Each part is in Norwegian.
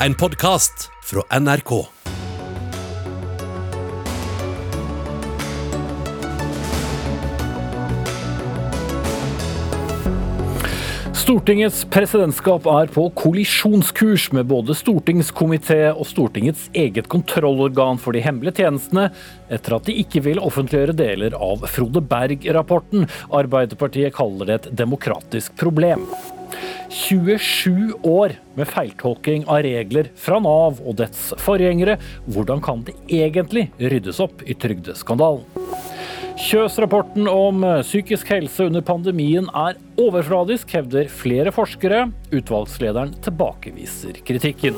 en podkast fra NRK. Stortingets presidentskap er på kollisjonskurs med både stortingskomité og Stortingets eget kontrollorgan for de hemmelige tjenestene, etter at de ikke vil offentliggjøre deler av Frode Berg-rapporten. Arbeiderpartiet kaller det et demokratisk problem. 27 år med feiltolking av regler fra Nav og dets forgjengere. Hvordan kan det egentlig ryddes opp i trygdeskandalen? Kjøs-rapporten om psykisk helse under pandemien er overfladisk, hevder flere forskere. Utvalgslederen tilbakeviser kritikken.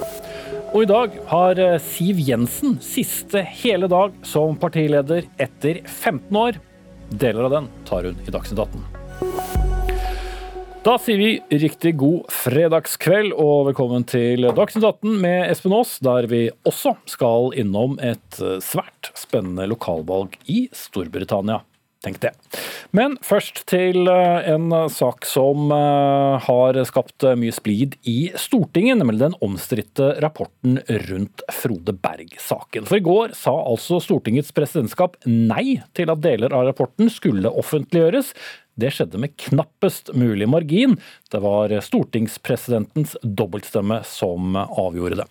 Og i dag har Siv Jensen siste hele dag som partileder etter 15 år. Deler av den tar hun i Dagsnytt 18. Da sier vi riktig god fredagskveld og velkommen til Dagsnytt 18 med Espen Aas, der vi også skal innom et svært spennende lokalvalg i Storbritannia. Tenk det. Men først til en sak som har skapt mye splid i Stortinget, nemlig den omstridte rapporten rundt Frode Berg-saken. For i går sa altså Stortingets presidentskap nei til at deler av rapporten skulle offentliggjøres. Det skjedde med knappest mulig margin. Det var stortingspresidentens dobbeltstemme som avgjorde det.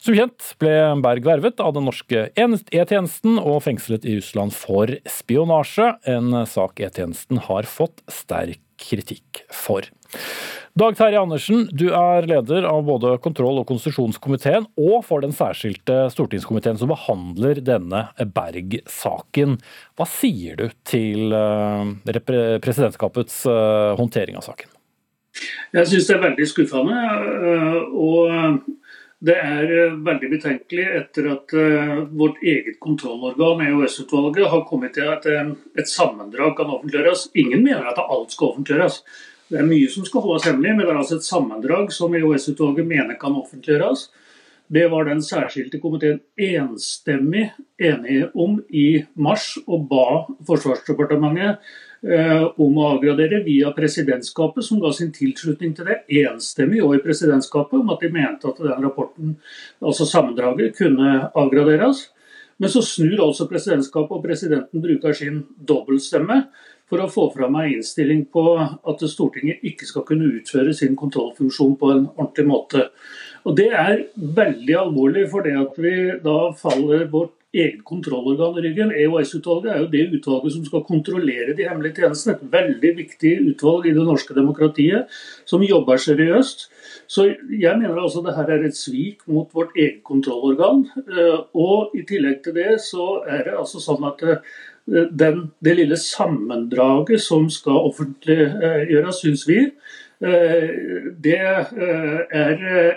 Som kjent ble Berg vervet av den norske E-tjenesten og fengslet i Russland for spionasje, en sak E-tjenesten har fått sterk kritikk for. Dag Terje Andersen, du er leder av både kontroll- og konstitusjonskomiteen og for den særskilte stortingskomiteen som behandler denne Berg-saken. Hva sier du til presidentskapets håndtering av saken? Jeg syns det er veldig skuffende. og det er veldig betenkelig etter at vårt eget kontrollorgan, EOS-utvalget, har kommet til at et sammendrag kan offentliggjøres. Ingen mener at alt skal offentliggjøres. Det er mye som skal holdes hemmelig, men det er altså et sammendrag som EOS-utvalget mener kan offentliggjøres. Det var den særskilte komiteen enstemmig enige om i mars, og ba Forsvarsdepartementet eh, om å avgradere via presidentskapet, som ga sin tilslutning til det enstemmig i presidentskapet, om at de mente at den rapporten, altså sammendraget, kunne avgraderes. Men så snur altså presidentskapet, og presidenten bruker sin dobbeltstemme for å få fram en innstilling på at Stortinget ikke skal kunne utføre sin kontrollfunksjon på en ordentlig måte. Og Det er veldig alvorlig, for det at vi da faller vårt eget kontrollorgan i ryggen. EOS-utvalget er jo det utvalget som skal kontrollere de hemmelige tjenestene. Et veldig viktig utvalg i det norske demokratiet, som jobber seriøst. Så jeg mener altså det her er et svik mot vårt eget kontrollorgan. Og i tillegg til det så er det altså sånn at den, det lille sammendraget som skal offentliggjøres, syns vi, det er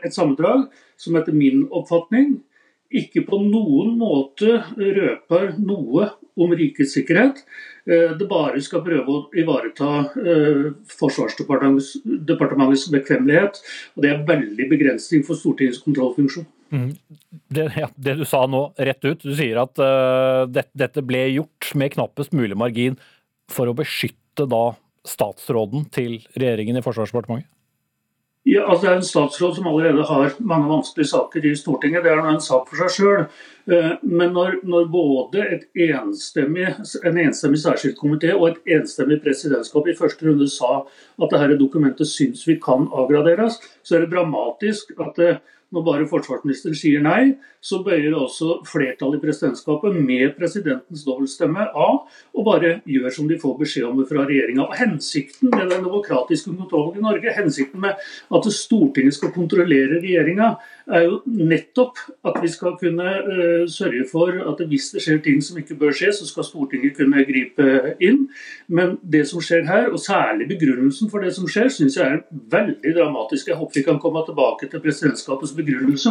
et sammendrag som etter min oppfatning ikke på noen måte røper noe om rikets sikkerhet. Det bare skal prøve å ivareta Forsvarsdepartementets bekvemmelighet. Og det er veldig begrensning for Stortingets kontrollfunksjon. Mm. Det, ja, det, du sa nå rett ut, du sier at uh, det, dette ble gjort med knappest mulig margin for å beskytte da statsråden til regjeringen i Forsvarsdepartementet? Ja, altså Det er en statsråd som allerede har mange vanskelige saker i Stortinget. Det er en sak for seg sjøl. Men når, når både enstemmig, en enstemmig særskilt komité og et enstemmig presidentskap i første runde sa at dette dokumentet syns vi kan avgraderes, så er det dramatisk at det, når bare forsvarsministeren sier nei, så bøyer også flertallet i presidentskapet med presidentens dobbeltstemme av og bare gjør som de får beskjed om fra regjeringa. Hensikten med den demokratiske kontrollen i Norge, hensikten med at Stortinget skal kontrollere regjeringa, er jo nettopp at vi skal kunne uh, sørge for at hvis det skjer ting som ikke bør skje, så skal Stortinget kunne gripe inn. Men det som skjer her, og særlig begrunnelsen for det som skjer, syns jeg er veldig dramatisk. Jeg håper vi kan komme tilbake til presidentskapets begrunnelse,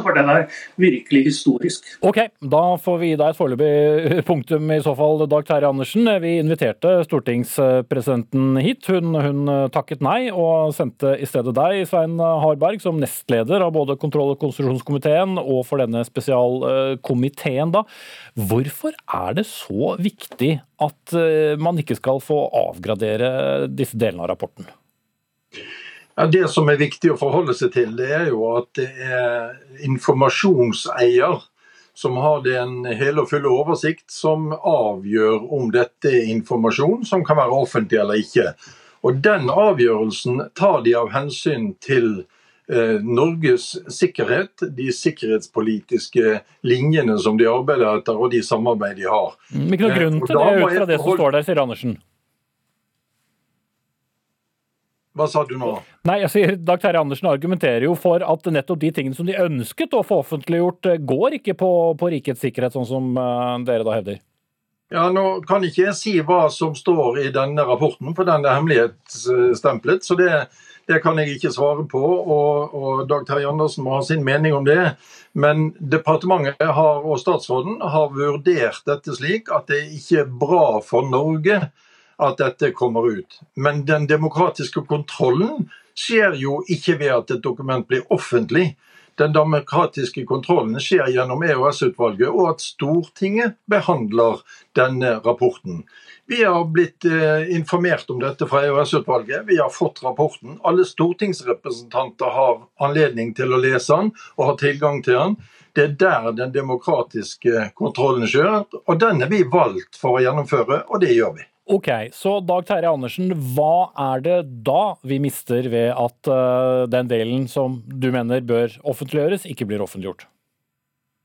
for den er virkelig historisk. Ok, da får vi gi deg et foreløpig punktum i så fall, Dag Terje Andersen. Vi inviterte stortingspresidenten hit. Hun, hun takket nei, og sendte i stedet deg, Svein Harberg, som nestleder av både kontroll- og konstitusjonskomiteen og for denne spesialkomiteen. da. Hvorfor er det så viktig at man ikke skal få avgradere disse delene av rapporten? Ja, Det som er viktig å forholde seg til, det er jo at det er informasjonseier som har den hele og fulle oversikt, som avgjør om dette er informasjon som kan være offentlig eller ikke. Og Den avgjørelsen tar de av hensyn til eh, Norges sikkerhet, de sikkerhetspolitiske linjene som de arbeider etter, og de samarbeid de har. Noe grunn Eh, til det ut fra det som står der, sier Andersen. Hva sa du nå? Nei, jeg sier Dag Terje Andersen argumenterer jo for at nettopp de tingene som de ønsket å få offentliggjort, eh, går ikke på, på rikets sikkerhet, sånn som eh, dere da hevder. Ja, Nå kan ikke jeg si hva som står i denne rapporten, for den er hemmelighetsstemplet. Så det, det kan jeg ikke svare på. Og, og Dag Terje Andersen må ha sin mening om det. Men departementet har, og statsråden har vurdert dette slik at det ikke er bra for Norge at dette kommer ut. Men den demokratiske kontrollen skjer jo ikke ved at et dokument blir offentlig. Den demokratiske kontrollen skjer gjennom EOS-utvalget, og at Stortinget behandler denne rapporten. Vi har blitt eh, informert om dette fra EOS-utvalget. Vi har fått rapporten. Alle stortingsrepresentanter har anledning til å lese den og har tilgang til den. Det er der den demokratiske kontrollen skjer, og den er vi valgt for å gjennomføre, og det gjør vi. Ok, så Dag Terje Andersen, hva er det da vi mister ved at eh, den delen som du mener bør offentliggjøres, ikke blir offentliggjort?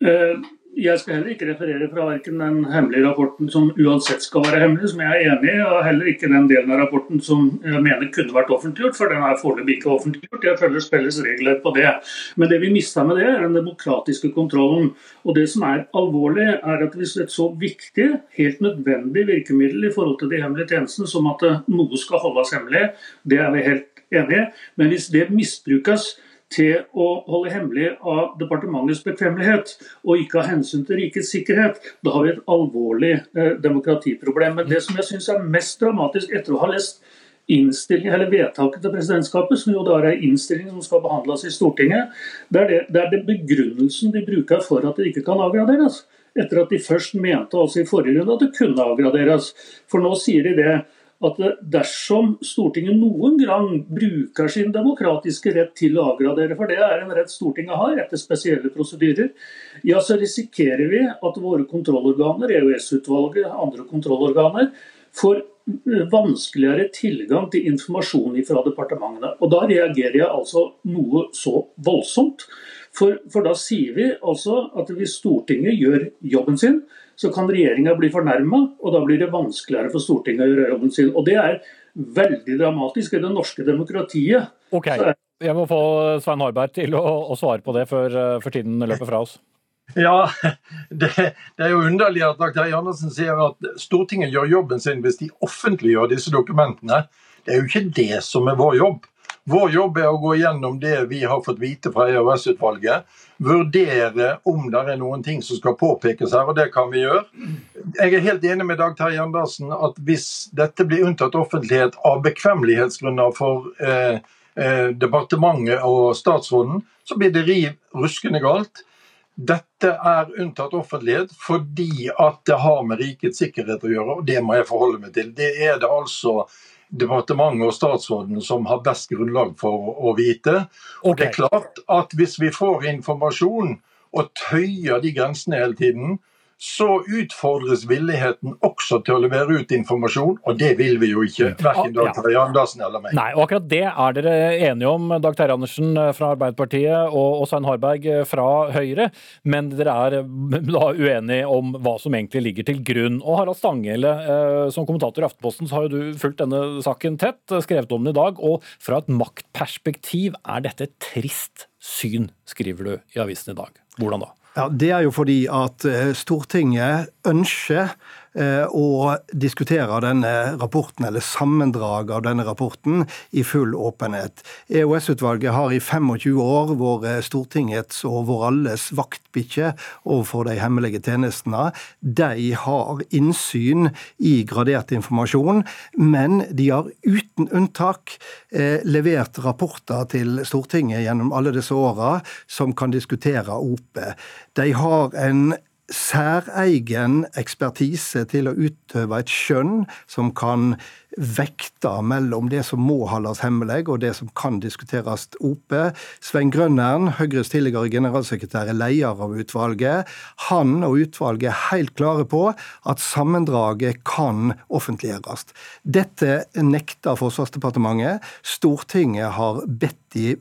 Eh, Jeg skal heller ikke referere fra verken den hemmelige rapporten som uansett skal være hemmelig, som jeg er enig i, og heller ikke den delen av rapporten som jeg mener kunne vært offentliggjort, for den er foreløpig ikke offentliggjort. Jeg følger spilles regler på det. Men det vi mista med det, er den demokratiske kontrollen. Og det som er alvorlig, er at hvis et så viktig, helt nødvendig virkemiddel i forhold til de hemmelige tjenestene som at noe skal holdes hemmelig, det er vi helt enige i. Men hvis det misbrukes til å holde hemmelig av departementets bekvemmelighet og ikke av hensyn til rikets sikkerhet, da har vi et alvorlig eh, demokratiproblem. Men det som jeg syns er mest dramatisk etter å ha lest innstilling, eller vedtaket til presidentskapet, som jo da er en innstilling som skal behandles i Stortinget, det er det, det er det begrunnelsen de bruker for at det ikke kan avgraderes. Etter at de først mente altså i forrige runde at det kunne avgraderes. For nå sier de det at dersom Stortinget noen gang bruker sin demokratiske rett til å avgradere, for det er en rett Stortinget har etter spesielle prosedyrer, ja, så risikerer vi at våre kontrollorganer, EOS-utvalget, andre kontrollorganer, får vanskeligere tilgang til informasjon fra departementene. Og Da reagerer jeg altså noe så voldsomt. For, for da sier vi altså at hvis Stortinget gjør jobben sin, så kan regjeringa bli fornærma, og da blir det vanskeligere for Stortinget å gjøre jobben sin. Og Det er veldig dramatisk i det norske demokratiet. Ok, jeg må få Svein Harberg til å, å svare på det før, eh, før tiden løper fra oss. Ja, det, det er jo underlig at Dag Terje Andersen sier at Stortinget gjør jobben sin hvis de offentliggjør disse dokumentene. Det er jo ikke det som er vår jobb. Vår jobb er å gå gjennom det vi har fått vite fra EØS-utvalget. Vurdere om det er noen ting som skal påpekes her, og det kan vi gjøre. Jeg er helt enig med Dag Terje Andersen at hvis dette blir unntatt offentlighet av bekvemmelighetsgrunner for eh, eh, departementet og statsråden, så blir det riv ruskende galt. Dette er unntatt offentlighet fordi at det har med rikets sikkerhet å gjøre, og det må jeg forholde meg til. Det er det altså departementet og statsråden som har best grunnlag for å vite. Og det er klart at hvis vi får informasjon og tøyer de grensene hele tiden, så utfordres villigheten også til å levere ut informasjon, og det vil vi jo ikke. Verken Dag Terje Andersen eller meg. Nei, og akkurat det er dere enige om, Dag Terje Andersen fra Arbeiderpartiet og Svein Harberg fra Høyre. Men dere er da uenige om hva som egentlig ligger til grunn. Og Harald Stanghelle, som kommentator i Aftenposten, så har jo du fulgt denne saken tett, skrevet om den i dag. Og fra et maktperspektiv er dette et trist syn, skriver du i avisen i dag. Hvordan da? Ja, Det er jo fordi at Stortinget ønsker å diskutere denne rapporten, eller sammendraget av denne rapporten, i full åpenhet. EOS-utvalget har i 25 år vært Stortingets og vår alles vaktbikkje overfor de hemmelige tjenestene. De har innsyn i gradert informasjon, men de har uten unntak levert rapporter til Stortinget gjennom alle disse åra som kan diskutere OP. De har en særegen ekspertise til å utøve et skjønn som kan vekta mellom det som må holdes hemmelig, og det som kan diskuteres oppe. Svein Grønnern, Høyres tidligere generalsekretær, er leder av utvalget. Han og utvalget er helt klare på at sammendraget kan offentliggjøres. Dette nekter Forsvarsdepartementet. Stortinget har bedt de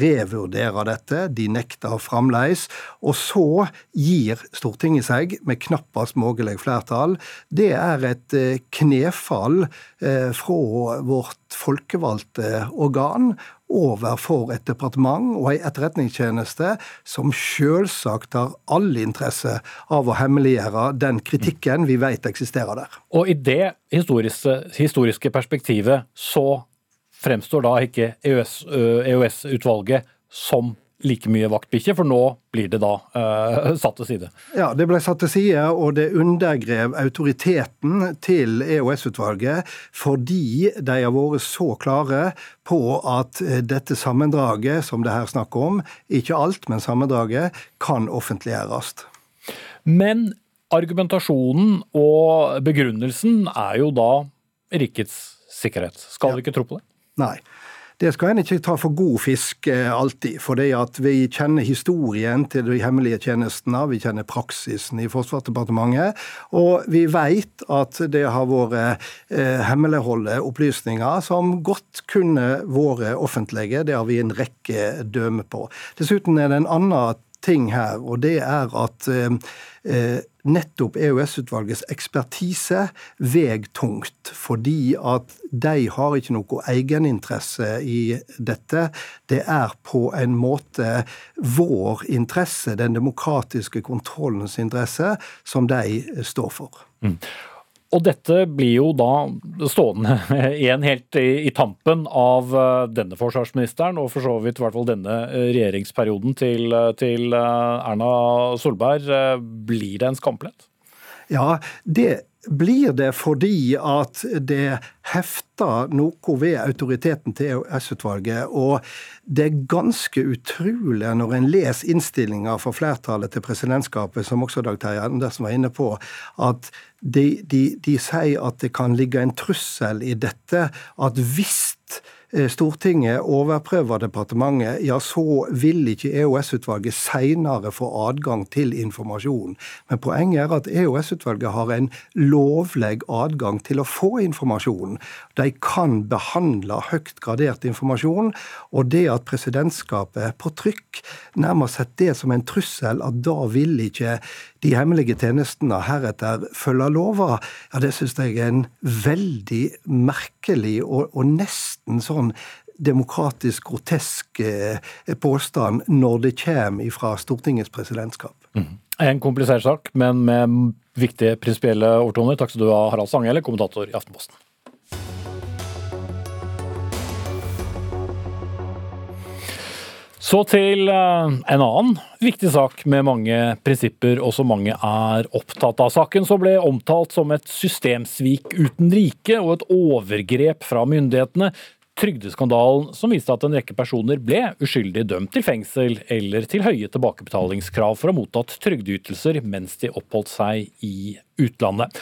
revurderer dette, de nekter fremdeles. Og så gir Stortinget seg med knappast mulig flertall. Det er et knefall eh, fra vårt folkevalgte organ overfor et departement og ei etterretningstjeneste som selvsagt har all interesse av å hemmeliggjøre den kritikken vi vet eksisterer der. Og i det historiske, historiske perspektivet så fremstår da ikke EOS-utvalget EØS som like mye vaktbikkje, for nå blir det da eh, satt til side. Ja, det ble satt til side, og det undergrev autoriteten til EOS-utvalget fordi de har vært så klare på at eh, dette sammendraget som det her snakker om, ikke alt, men sammendraget, kan offentliggjøres. Men argumentasjonen og begrunnelsen er jo da rikets sikkerhet. Skal ja. vi ikke tro på det? Nei. Det skal en ikke ta for god fisk eh, alltid. For det at vi kjenner historien til de hemmelige tjenestene, vi kjenner praksisen i Forsvarsdepartementet, og vi vet at det har vært eh, hemmeligholde opplysninger som godt kunne vært offentlige. Det har vi en rekke dømme på. Dessuten er det en annen ting her, og det er at eh, eh nettopp EOS-utvalgets ekspertise veg tungt, fordi at de har ikke noe egeninteresse i dette. Det er på en måte vår interesse, den demokratiske kontrollens interesse, som de står for. Mm. Og dette blir jo da stående igjen helt i, tampen av eh, denne forsvarsministeren, og for så vidt i hvert fall denne eh, regjeringsperioden til, eh, til Erna Solberg. Blir det en skamplett? Ja, det blir det fordi at det hefter noe ved autoriteten til EOS-utvalget. Og det er ganske utrolig når en leser innstillinga for flertallet til presidentskapet, som også Dag Terje Andersen var inne på, at de, de, de sier at det kan ligge en trussel i dette. At hvis Stortinget overprøver departementet, ja, så vil ikke EOS-utvalget senere få adgang til informasjon. Men poenget er at EOS-utvalget har en lovlig adgang til å få informasjon. De kan behandle høyt gradert informasjon, og det at presidentskapet på trykk nærmest sett det som en trussel, at da vil ikke de hemmelige tjenestene heretter følger lova, ja, det syns jeg er en veldig merkelig og, og nesten sånn demokratisk grotesk eh, påstand når det kommer fra Stortingets presidentskap. Mm. En komplisert sak, men med viktige prinsipielle overtoner. Takk skal du ha, Harald Stanghelle, kommentator i Aftenposten. Så til eh, en annen viktig sak med mange prinsipper og som mange er opptatt av. Saken som ble omtalt som et systemsvik uten like og et overgrep fra myndighetene. Trygdeskandalen som viste at en rekke personer ble uskyldig dømt til fengsel eller til høye tilbakebetalingskrav for å ha mottatt trygdeytelser mens de oppholdt seg i utlandet.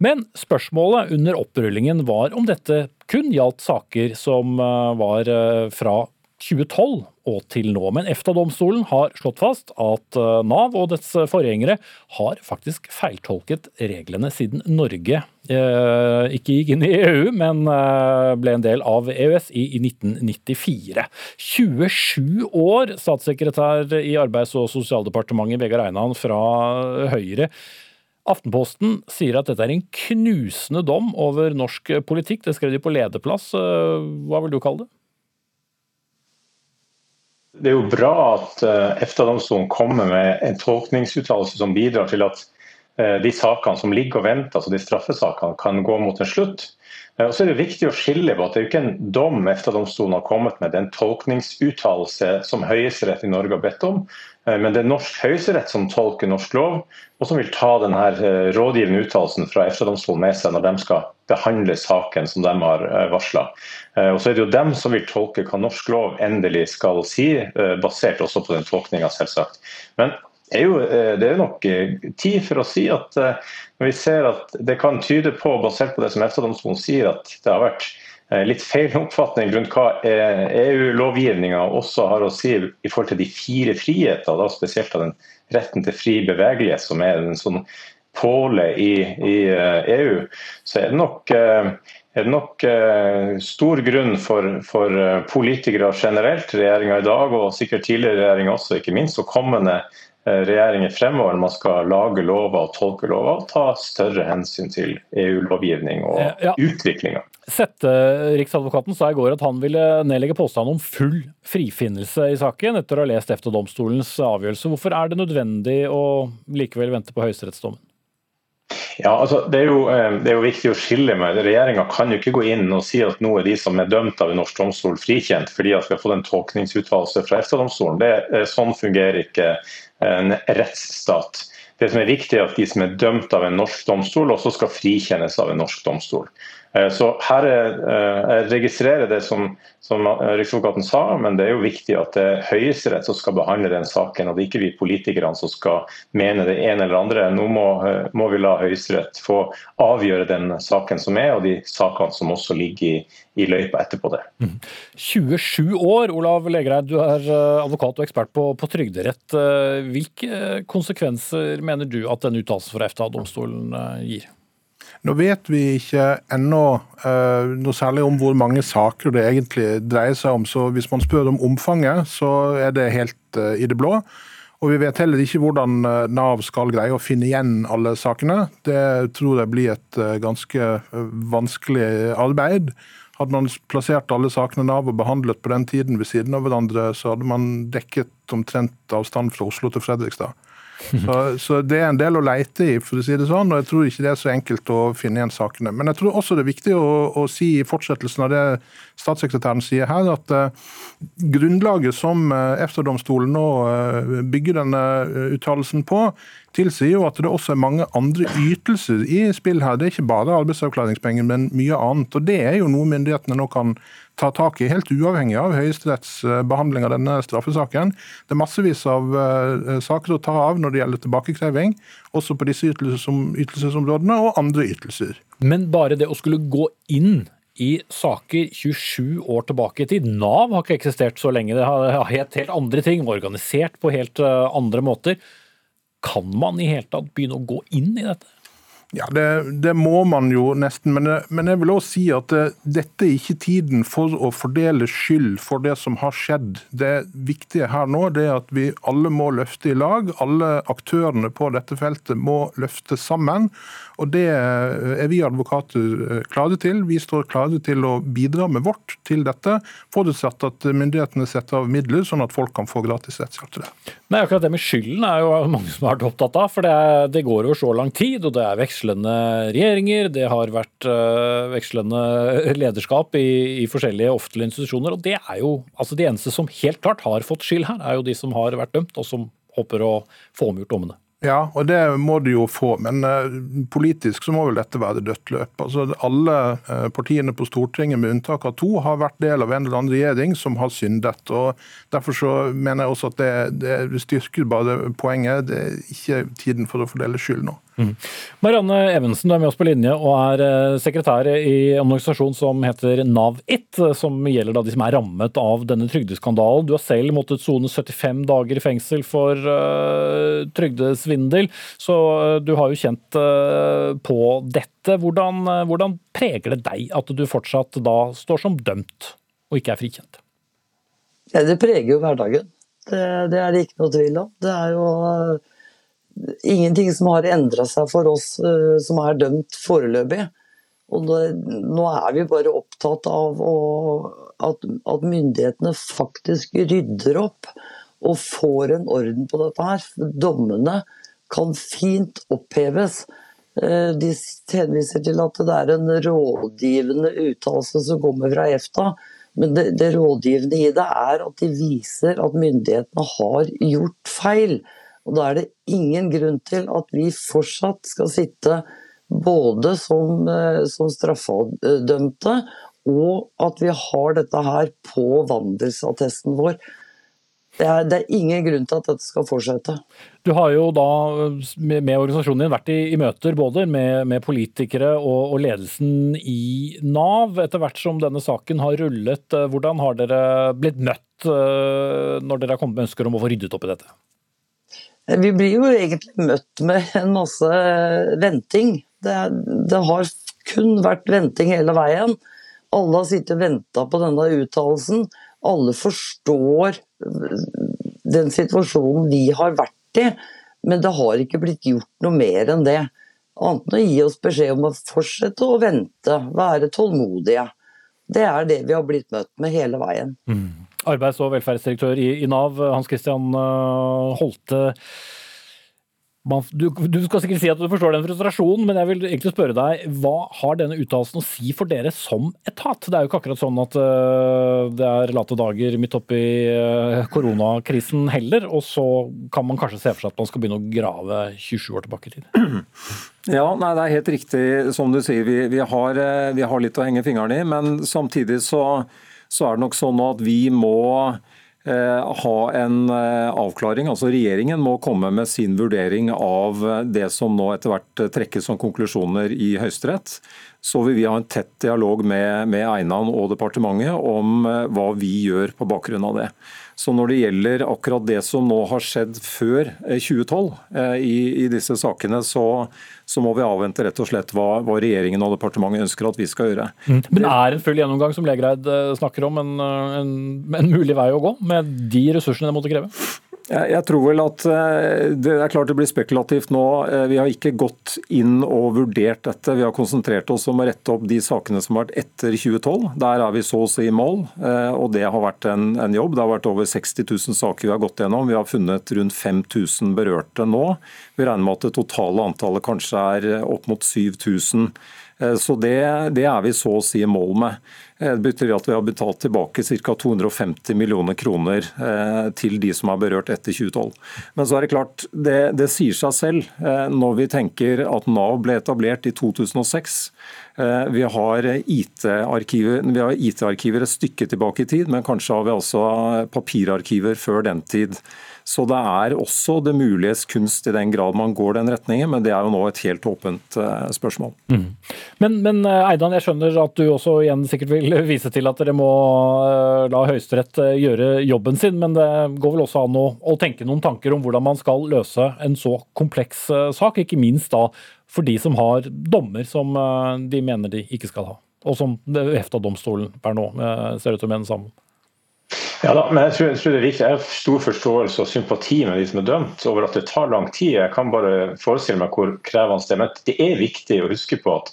Men spørsmålet under opprullingen var om dette kun gjaldt saker som eh, var eh, fra 2012 og til nå. Men EFTA-domstolen har slått fast at eh, Nav og dets forgjengere har faktisk feiltolket reglene siden Norge eh, ikke gikk inn i EU, men eh, ble en del av EØS i, i 1994. 27 år, statssekretær i Arbeids- og sosialdepartementet Vegard Einan fra Høyre. Aftenposten sier at dette er en knusende dom over norsk politikk. Det skrev de på lederplass. Hva vil du kalle det? Det er jo bra at eh, EFTA-domstolen kommer med en tolkningsuttalelse som bidrar til at eh, de sakene som ligger og venter, altså de straffesakene, kan gå mot en slutt. Eh, og så er Det viktig å skille på at det er jo ikke en dom EFTA-domstolen har kommet med, det er en tolkningsuttalelse som Høyesterett i Norge har bedt om. Men det er norsk høyesterett som tolker norsk lov, og som vil ta denne rådgivende uttalelsen fra EFTA-domstolen med seg når de skal behandle saken som de har varsla. Eh, og så er det jo dem som vil tolke hva norsk lov endelig skal si, eh, basert også på den tolkninga, selvsagt. Men er jo, det er nok tid for å si at når vi ser at det kan tyde på, basert på det som EFTA-domstolen sier, at det har vært litt feil oppfatning rundt hva EU-lovgivninga også har å si i forhold til de fire friheter, da spesielt av den retten til fri bevegelighet, som er en sånn påle i, i EU, så er det nok er det nok eh, stor grunn for, for, eh, politikere generelt, regjeringa i dag og sikkert tidligere regjeringer også, ikke minst, og kommende eh, regjeringer fremover når man skal lage lover og tolke lover, ta større hensyn til EU-lovgivning og ja. utviklinga. Sette Riksadvokaten sa i går at han ville nedlegge påstand om full frifinnelse i saken, etter å ha lest EFTA-domstolens avgjørelse. Hvorfor er det nødvendig å likevel vente på høyesterettsdommen? Ja, altså, det, er jo, eh, det, er jo, viktig å skille med. Regjeringa kan jo ikke gå inn og si at nå er de som er dømt av en norsk domstol, frikjent fordi at vi har fått en tolkningsuttalelse fra EFTA-domstolen. Sånn fungerer ikke en rettsstat. Det som er viktig er at de som er dømt av en norsk domstol, også skal frikjennes av en norsk domstol. Eh, så her er, eh, Jeg registrerer det som, som Riksadvokaten sa, men det er jo viktig at det er Høyesterett som skal behandle den saken, og det er ikke vi politikerne som skal mene det ene eller andre. Nå må, eh, må vi la Høyesterett få avgjøre den saken som er, og de sakene som også ligger i, i løypa etterpå det. 27 mm. år, Olav Legereid, du er advokat og ekspert på, på trygderett. Hvilke konsekvenser mener du at den uttalelsen fra EFTA-domstolen gir? Nå vet vi ikke ennå uh, noe særlig om hvor mange saker det egentlig dreier seg om. så Hvis man spør om omfanget, så er det helt uh, i det blå. Og Vi vet heller ikke hvordan eh, Nav skal greie å finne igjen alle sakene. Det tror jeg blir et ganske vanskelig arbeid. Hadde man plassert alle sakene Nav og behandlet på den tiden ved siden av hverandre, så hadde man dekket omtrent avstand fra Oslo til Fredrikstad. Så, så, det er en del å leite i, for å si det sånn, og jeg tror ikke det er så enkelt å finne igjen sakene. Men jeg tror også det er viktig å, å si i fortsettelsen av det statssekretæren sier her, at uh, grunnlaget som uh, EFTA-domstolen nå uh, bygger denne uttalelsen på, tilsier jo at det også er mange andre ytelser i spill her. Det er ikke bare arbeidsavklaringspenger, men mye annet. Og det er jo noe myndighetene nå kan ta tak i, helt uavhengig av Høyesteretts eh, behandling av denne straffesaken. Det er massevis av uh, saker å ta av når det gjelder tilbakekreving, også på disse ytelsesområdene og andre ytelser. Men bare det å skulle gå inn i saker 27 år tilbake i tid. Nav har ikke eksistert så lenge. Det har helt, helt andre ting, organisert på helt uh, andre måter. Kan man i hele tatt begynne å gå inn i dette? Ja, det, det, må man jo nesten. Men, men jeg vil også si at det, eh, dette er ikke tiden for å fordele skyld for det som har skjedd. Det viktige her nå det er at vi alle må løfte i lag. Alle aktørene på dette feltet må løfte sammen. Og Det eh, er vi advokater eh, klare til. Vi står klare til å bidra med vårt til dette, forutsatt at myndighetene setter av midler, sånn at folk kan få gratis rettshjelp til det. Nei, akkurat Det med skylden er jo mange som har vært opptatt av. For det, er, det, går over så lang tid, og det er vekslende regjeringer. Det har vært uh, vekslende lederskap i, i, forskjellige offentlige institusjoner. og det er jo, altså De eneste som helt klart har fått skyld her, er jo de som har vært dømt, og som håper å få omgjort dommene. Ja, og det må du jo få. Men uh, politisk så må vel dette være dødt løp. Altså, alle uh, partiene på Stortinget, med unntak av to, har vært del av en eller annen regjering som har syndet. og Derfor så mener jeg også at det, det styrker bare poenget. Det er ikke tiden for å fordele skyld nå. Mm. Marianne Evensen, du er med oss på linje og er eh, sekretær i en organisasjon som heter NAV1, som gjelder de som er rammet av denne trygdeskandalen. Du har selv måttet sone 75 dager i fengsel for uh, trygdesvindel, så uh, du har jo kjent uh, på dette. Hvordan, hvordan, preger det deg at du fortsatt da står som dømt og ikke er frikjent? Ja, det preger jo hverdagen. Det, det er det ikke noe tvil om. Det er jo ingenting som har endra seg for oss uh, som er dømt foreløpig. Og det, nå er vi bare opptatt av å, at, at, myndighetene faktisk rydder opp og får en orden på dette her. Dommene kan fint oppheves. Uh, de henviser til at det er en rådgivende uttalelse som kommer fra EFTA. Men det, det rådgivende i det er at de viser at myndighetene har gjort feil. Og Da er det ingen grunn til at vi fortsatt skal sitte både som, eh, som straffedømte og at vi har dette her på vandelsattesten vår. Det er, det er ingen grunn til at dette skal fortsette. Du har jo da med, med organisasjonen din vært i, i møter både med, med politikere og, og, ledelsen i Nav. Etter hvert som denne saken har rullet, eh, hvordan har dere blitt møtt uh, når dere har kommet med ønsker om å få ryddet opp i dette? Vi blir jo egentlig møtt med en masse venting. Det, det har kun vært venting hele veien. Alle har sittet og venta på denne uttalelsen. Alle forstår den situasjonen vi har vært i, men det har ikke blitt gjort noe mer enn det. Annet enn å gi oss beskjed om å fortsette å vente, være tålmodige. Det er det vi har blitt møtt med hele veien. Mm. Arbeids- og velferdsdirektør i, i Nav, Hans Christian eh, Holte man, du, du, skal sikkert si at du forstår den frustrasjonen, men jeg vil egentlig spørre deg, hva har denne uttalelsen å si for dere som etat? Det er jo ikke akkurat sånn at uh, det er late dager midt oppi uh, koronakrisen heller, og så kan man kanskje se for seg at man skal begynne å grave 27 år tilbake i tid? Ja, nei, Det er helt riktig som du sier. Vi, vi, har, vi har, litt å henge fingrene i, men samtidig så, så er det nok sånn at vi må Eh, ha en eh, avklaring. Altså Regjeringen må komme med sin vurdering av eh, det som nå etter hvert trekkes som konklusjoner i Høyesterett. Så vil vi ha en tett dialog med, med Einan og departementet om hva vi gjør på bakgrunn av det. Så når det gjelder akkurat det som nå har skjedd før 2012 eh, eh, i, i disse sakene, så, så, må vi avvente rett og slett hva, hva, regjeringen og departementet ønsker at vi skal gjøre. Mm. Men er en full gjennomgang som Legreid eh, snakker om en, en, en mulig vei å gå, med de ressursene det måtte kreve? Jeg tror vel at eh, Det er klart det blir spekulativt nå. Eh, vi har ikke gått inn og vurdert dette. Vi har konsentrert oss om å rette opp de sakene som har vært etter 2012. Der er vi så å si i mål, eh, og det har vært en, en, jobb. Det har vært over 60 000 saker vi har gått gjennom. Vi har funnet rundt 5000 berørte nå. Vi regner med at det totale antallet kanskje er opp mot 7000. Så det, det er vi så å si i mål med. Eh, det betyr at vi har betalt tilbake ca. 250 millioner kroner eh, til de som er berørt etter 2012. Men så er det klart, det, det sier seg selv eh, når vi tenker at Nav ble etablert i 2006. Vi har IT-arkiver IT et stykke tilbake i tid, men kanskje har vi altså papirarkiver før den tid. Så det er også det muliges kunst i den grad man går den retningen, men det er jo nå et helt åpent eh, spørsmål. Mm. Men, men, eh, Eidan, jeg skjønner at du også igjen sikkert vil vise til at dere må eh, la Høyesterett gjøre jobben sin, men det går vel også an å, å tenke noen tanker om hvordan man skal løse en så kompleks sak, ikke minst da for de som har dommer som de mener de ikke skal ha, og som EFTA-domstolen per nå ser ut til å mene sammen. Ja da, men jeg tror, jeg tror, det er viktig. Jeg har stor forståelse og sympati med de som er dømt over at det tar lang tid. Jeg kan bare forestille meg hvor krevende det er. Men det er viktig å huske på at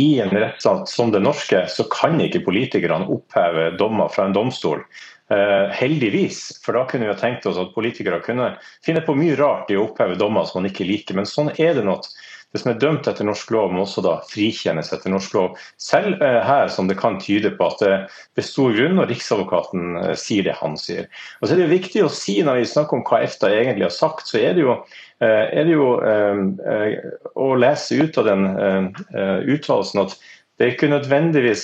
i en rettsstat som det norske, så kan ikke politikerne oppheve dommer fra en domstol. Eh, heldigvis, for da kunne vi ha tenkt oss at politikere kunne finne på mye rart i å oppheve dommer som man ikke liker. Men sånn er det nå det som er dømt etter norsk lov, må også da frikjennes etter norsk lov. Selv eh, her som det kan tyde på at det er stor grunn når Riksadvokaten eh, sier det han sier. Og så er det jo viktig å si når vi snakker om hva EFTA egentlig har sagt, så er det jo, eh, er det jo å lese ut av den uttalelsen at det er ikke nødvendigvis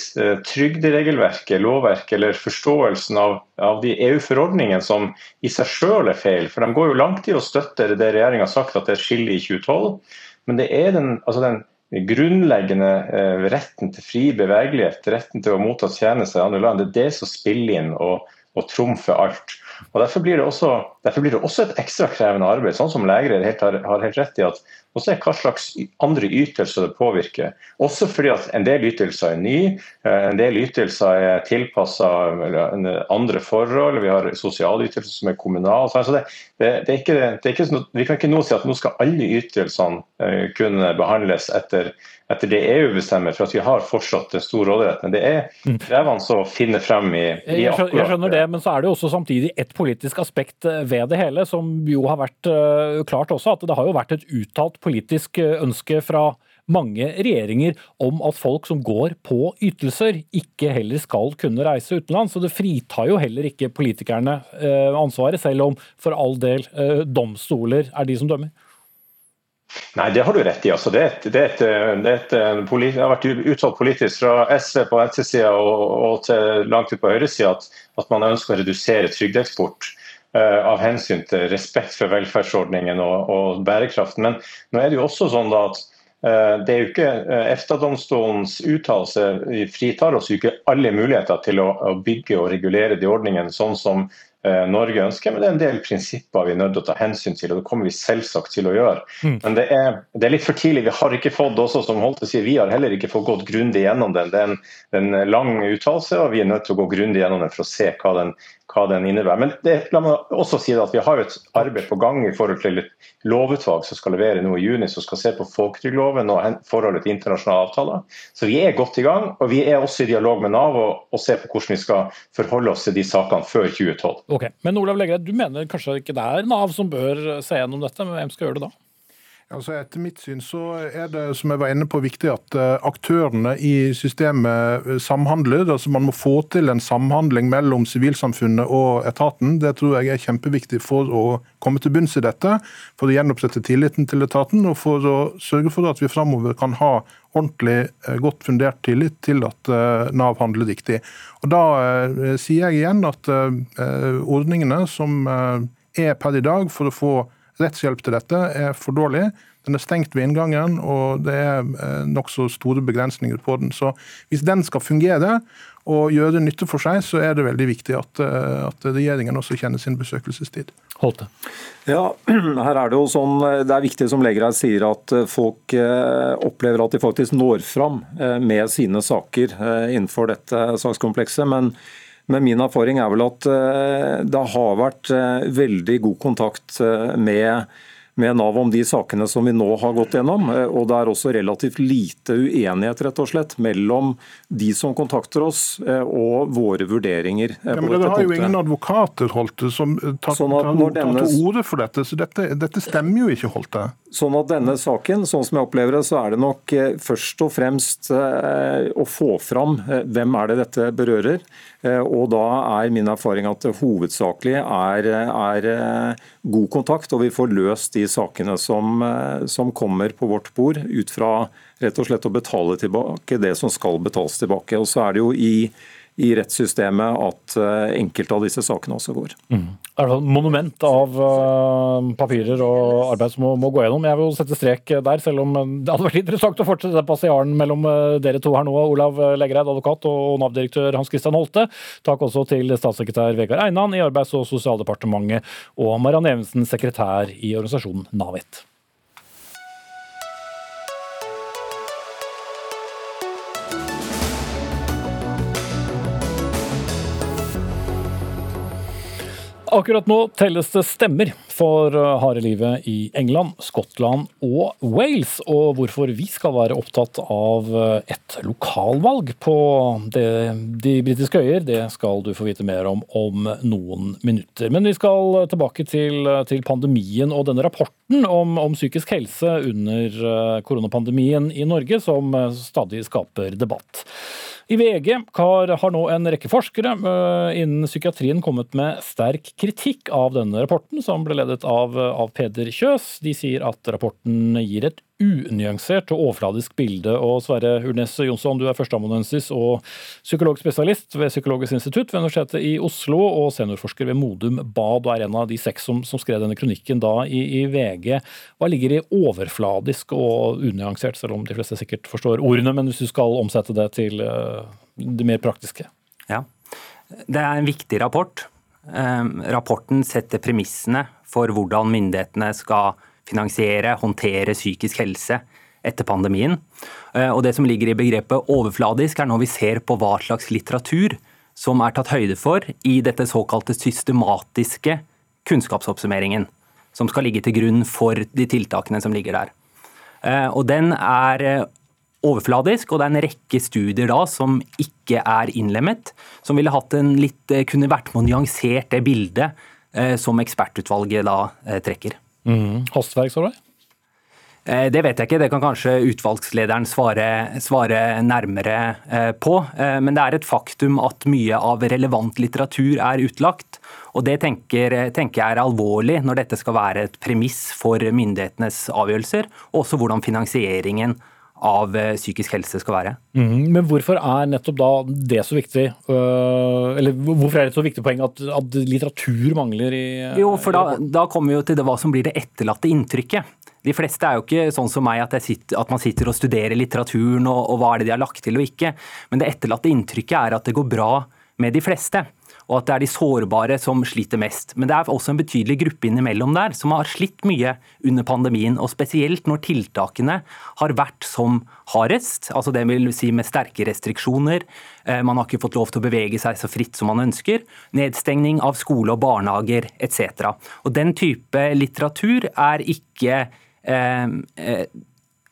trygderegelverket, lovverket eller forståelsen av, av de EU-forordningene som i seg selv er feil. For de går jo langt i å støtte det regjeringa har sagt at det er skille i 2012. Men det er den, altså den grunnleggende eh, retten til fri bevegelighet, retten til å motta tjenester i andre land, det er det som spiller inn og, og trumfer alt. Og Derfor blir, også, derfor blir, det også, et ekstra krevende arbeid, sånn som helt har, har helt rett i at og se hva slags andre ytelser det påvirker. Også fordi at en del ytelser er nye, eh, en del ytelser er tilpassa andre forhold. Vi har sosialytelser som er kommunale. Så det, det, det, er ikke, det er ikke vi kan ikke nå si at nå skal alle ytelsene eh, kunne behandles etter etter det EU bestemmer, for at vi har fortsatt en stor råderett. Men det er mm. krevende å finne frem i, i akkurat Jeg skjønner det, men så er det jo også samtidig et politisk aspekt eh, ved det hele, som jo har vært klart også. At det har jo vært et uttalt politisk eh, ønske fra mange regjeringer om at folk som går på ytelser, ikke heller skal kunne reise utenlands. Så det fritar jo heller ikke politikerne uh, ansvaret, selv om for all del uh, domstoler er de som dømmer. Nei, det har du rett i. Altså, det, er et, det, er et, det, er et, det, har vært uttalt politisk fra SV på venstresida og, og til langt ut på høyresida at, at man ønsker å redusere trygdeeksport. Av hensyn til respekt for velferdsordningen og, og bærekraften. Men nå er det jo også sånn at det er jo ikke EFTA-domstolens uttalelse fritar oss jo ikke alle muligheter til å, å bygge og regulere de ordningene sånn som Eh, Norge ønsker, men det er en del prinsipper vi er nødt til å ta hensyn til. og Det kommer vi selvsagt til å gjøre. Mm. Men det er, det er, litt for tidlig. Vi har ikke fått også, som Holte sier, vi har heller ikke fått gått grundig gjennom den. Det er en, en lang uttalelse, og vi er nødt til å gå grundig gjennom den for å se hva den, hva den innebærer. Men det, la meg også si at vi har et arbeid på gang i forhold til et lovutvalg som skal levere nå i juni, som skal se på folketrygdloven og forholdet til internasjonale avtaler. Så vi er godt i gang, og vi er også i dialog med Nav og, og ser på hvordan vi skal forholde oss til de sakene før 2012. Ok, Men Olav Legreid, du mener kanskje ikke det er Nav som bør se gjennom dette, men hvem skal gjøre det da? Altså etter mitt syn så er det som jeg var inne på, viktig at eh, aktørene i systemet eh, samhandler. Altså Man må få til en samhandling mellom sivilsamfunnet og etaten. Det tror jeg er kjempeviktig for å komme til bunns i dette. For å gjenopprette tilliten til etaten og for å sørge for at vi framover kan ha ordentlig eh, godt fundert tillit til at Nav handler riktig. Og Da sier jeg igjen at ordningene som er per i dag for å få rettshjelp til dette er for dårlig. Den er stengt ved inngangen, og det er eh, nokså store begrensninger på den. Så hvis den skal fungere og gjøre nytte for seg, så er det veldig viktig at, eh, at regjeringen også kjenner sin besøkelsestid. Holte. Ja, her er Det jo sånn, det er viktig som Legreid sier at folk eh, opplever at de faktisk når fram med sine saker innenfor dette sakskomplekset. men men min erfaring er vel at eh, det har vært eh, veldig god kontakt eh, med med Nav om de sakene som vi nå har gått gjennom. Og det er også relativt lite uenighet rett og slett, mellom de som kontakter oss og våre vurderinger. Ja, men Dere har jo ingen advokater Holte, som tar, sånn tar, tar til orde for dette, så dette, dette stemmer jo ikke, Holte? Sånn at denne saken, sånn som jeg opplever det, så er det nok først og fremst å få fram hvem er det dette berører. Og da er min erfaring at det hovedsakelig er, er god kontakt, og vi får løst de sakene som, eh, som, kommer på vårt bord, ut fra rett og slett å betale tilbake det som skal betales tilbake. Og så er det jo i i rettssystemet at eh, enkelte av disse sakene også går. Mm. Det er et monument av uh, papirer og arbeid som må, må, gå gjennom. Jeg vil sette strek der, selv om det hadde vært interessant å fortsette passiaren mellom dere to her nå. Olav Legereid, advokat, og Nav-direktør Hans Christian Holte. Takk også til statssekretær Vegard Einan i Arbeids- og sosialdepartementet, og Mariann Evensen, sekretær i organisasjonen Navit. Akkurat nå telles det stemmer for uh, harde livet i England, Skottland og Wales. Og hvorfor vi skal være opptatt av uh, et lokalvalg på det, de britiske øyer, det skal du få vite mer om om noen minutter. Men vi skal tilbake til, til pandemien og denne rapporten om, om, psykisk helse under koronapandemien i Norge, som stadig skaper debatt. I VG har, har, nå en rekke forskere innen psykiatrien kommet med sterk kritikk av denne rapporten, som ble ledet av, av Peder Kjøs. De sier at rapporten gir et unyansert og overfladisk bilde. Og Sverre Urnes Jonsson, du er førsteamanuensis og psykologspesialist ved Psykologisk institutt ved Universitetet i Oslo og seniorforsker ved Modum Bad, og er en av de seks som, som skrev denne kronikken da i, i, VG. Hva ligger i overfladisk og unyansert, selv om de fleste sikkert forstår ordene, men hvis du skal omsette det til uh, det mer praktiske? Ja, det er en viktig rapport. Um, rapporten setter premissene for hvordan myndighetene skal finansiere, håndtere psykisk helse etter pandemien. Eh, og Det som ligger i begrepet overfladisk, er når vi ser på hva slags litteratur som er tatt høyde for i dette såkalte systematiske kunnskapsoppsummeringen, som skal ligge til grunn for de tiltakene som ligger der. Eh, og Den er eh, overfladisk, og det er en rekke studier da som ikke er innlemmet, som ville hatt en litt, kunne vært med å nyansert det bildet som ekspertutvalget da trekker. Mm. Hastverk, så du? Eh, det vet jeg ikke, det kan kanskje utvalgslederen svare, svare nærmere eh, på. Eh, men det er et faktum at mye av relevant litteratur er utlagt. Og Det tenker, tenker jeg er alvorlig når dette skal være et premiss for myndighetenes avgjørelser, og også hvordan finansieringen av eh, psykisk helse skal være. Mm, Men hvorfor er nettopp da det så viktig? øh, Eller hvorfor er det et så viktig poeng at, at litteratur mangler i Jo, for da, da kommer vi jo til det hva som blir det etterlatte inntrykket. De fleste er jo ikke sånn som meg at, jeg sitter, at man sitter og studerer litteraturen og, og hva er det de har lagt til og ikke. Men det etterlatte inntrykket er at det går bra med de fleste. Og at det er de sårbare som sliter mest. Men det er også en betydelig gruppe innimellom der som har slitt mye under pandemien. Og spesielt når tiltakene har vært som hardest, altså det vil si med sterke restriksjoner. eh, Man har ikke fått lov til å bevege seg så fritt som man ønsker. Nedstengning av skole og barnehager etc. Og den type litteratur er ikke eh, eh,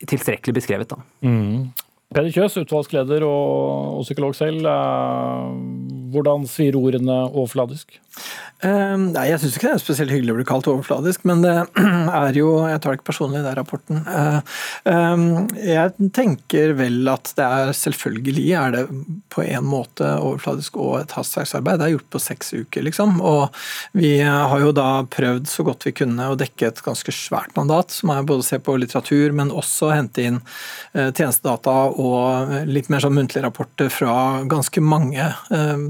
tilstrekkelig beskrevet. da. Mhm. Peder Kjøs, utvalgsleder og, og psykolog selv. øh, Hvordan svir ordene overfladisk? Eh, nei, Jeg syns ikke det er spesielt hyggelig å bli kalt overfladisk, men det er jo Jeg tar det ikke personlig, er rapporten. Uh, um, jeg tenker vel at det er selvfølgelig er det på en måte overfladisk og et hastverksarbeid. Det er gjort på seks uker, liksom. Og vi har jo da prøvd så godt vi kunne å dekke et ganske svært mandat, som er både å se på litteratur, men også hente inn eh, tjenestedata og litt mer sånn muntlige rapporter fra ganske mange eh,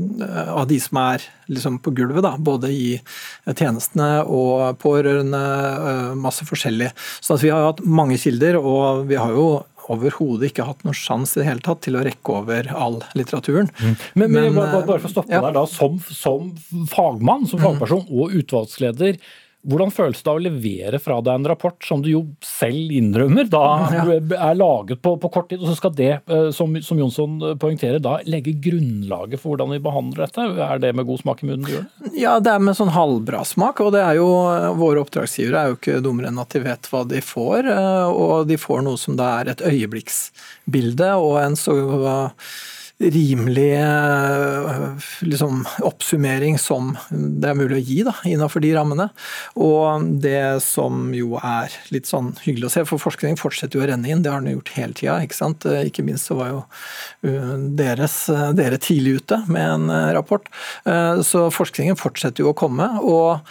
av de som er liksom på gulvet, da, både i tjenestene og pårørende, eh, masse forskjellig. Så vi har hatt mange kilder, og vi har jo overhodet ikke hatt noen sjanse i det hele tatt til å rekke over all litteraturen. Men, men, Men, bare, bare for å stoppe ja. der da, som, som fagmann, som fagperson og utvalgsleder, hvordan føles det å levere fra deg en rapport som du jo selv innrømmer da er laget på, på kort tid, og så skal det, eh, som, som Jonsson poengterer, da legge grunnlaget for hvordan vi behandler dette? Er det med god smak i munnen du gjør det? Ja, det er med sånn halvbra smak, og det er jo våre oppdragsgivere er jo ikke dummere enn at de vet hva de får, eh, og de får noe som da er et øyeblikksbilde og en så rimelig eh, liksom, oppsummering som det er mulig å gi da, innenfor de rammene. Og det som jo er litt sånn hyggelig å se, for forskning fortsetter jo å renne inn, det har den gjort hele tida. Ikke sant? Eh, ikke minst så var jo uh, deres, uh, dere tidlig ute med en uh, rapport. Så forskningen fortsetter jo å komme, og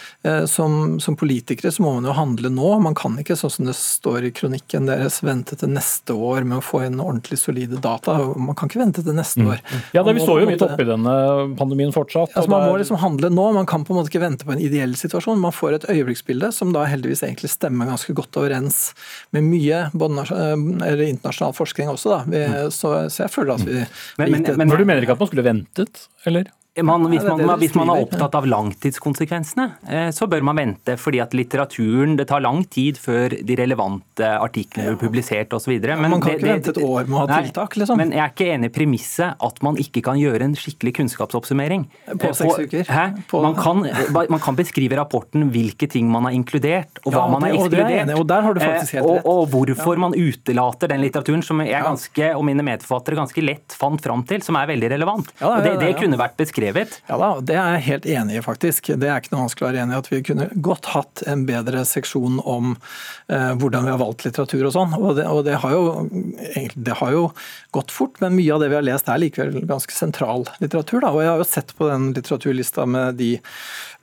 som, som politikere så må man jo handle nå. Man kan ikke, sånn som det står i kronikken deres, vente til neste år med å få inn ordentlig solide data. Man kan ikke vente til neste år. Ja, da, Vi står jo midt oppi denne pandemien fortsatt. Altså, man må liksom handle nå, man kan på en måte ikke vente på en ideell situasjon. Man får et øyeblikksbilde som da heldigvis egentlig stemmer ganske godt overens med mye eh, eller internasjonal forskning også. Da. Vi, så, så jeg føler at vi Men- men, men- men- du mener ikke at man skulle ventet, eller? Man, hvis, man, hvis man er opptatt av langtidskonsekvensene, eh, så bør man vente. fordi at litteraturen Det tar lang tid før de relevante artiklene blir publisert osv. man kan ikke vente et år med å ha tiltak, liksom. Men jeg er ikke enig i premisset at man ikke kan gjøre en skikkelig kunnskapsoppsummering. På Eh, seks uker. På- Man, kan, man kan beskrive rapporten hvilke ting man har inkludert, og hva Ja, man har er ekskludert. og der har du faktisk Eh, helt rett. og hvorfor man utelater den litteraturen som jeg ganske, og mine medforfattere ganske lett fant fram til, som er veldig relevant. Ja, ja, det, det kunne vært beskrevet. Ja da, det er jeg helt enig i, faktisk. Det er ikke noe vanskelig å være enig i. At vi kunne godt hatt en bedre seksjon om eh, hvordan vi har valgt litteratur og sånn. Og, det, og det, har jo, det har jo gått fort, men mye av det vi har lest er likevel ganske sentral litteratur. Da. Og jeg har jo sett på den litteraturlista med de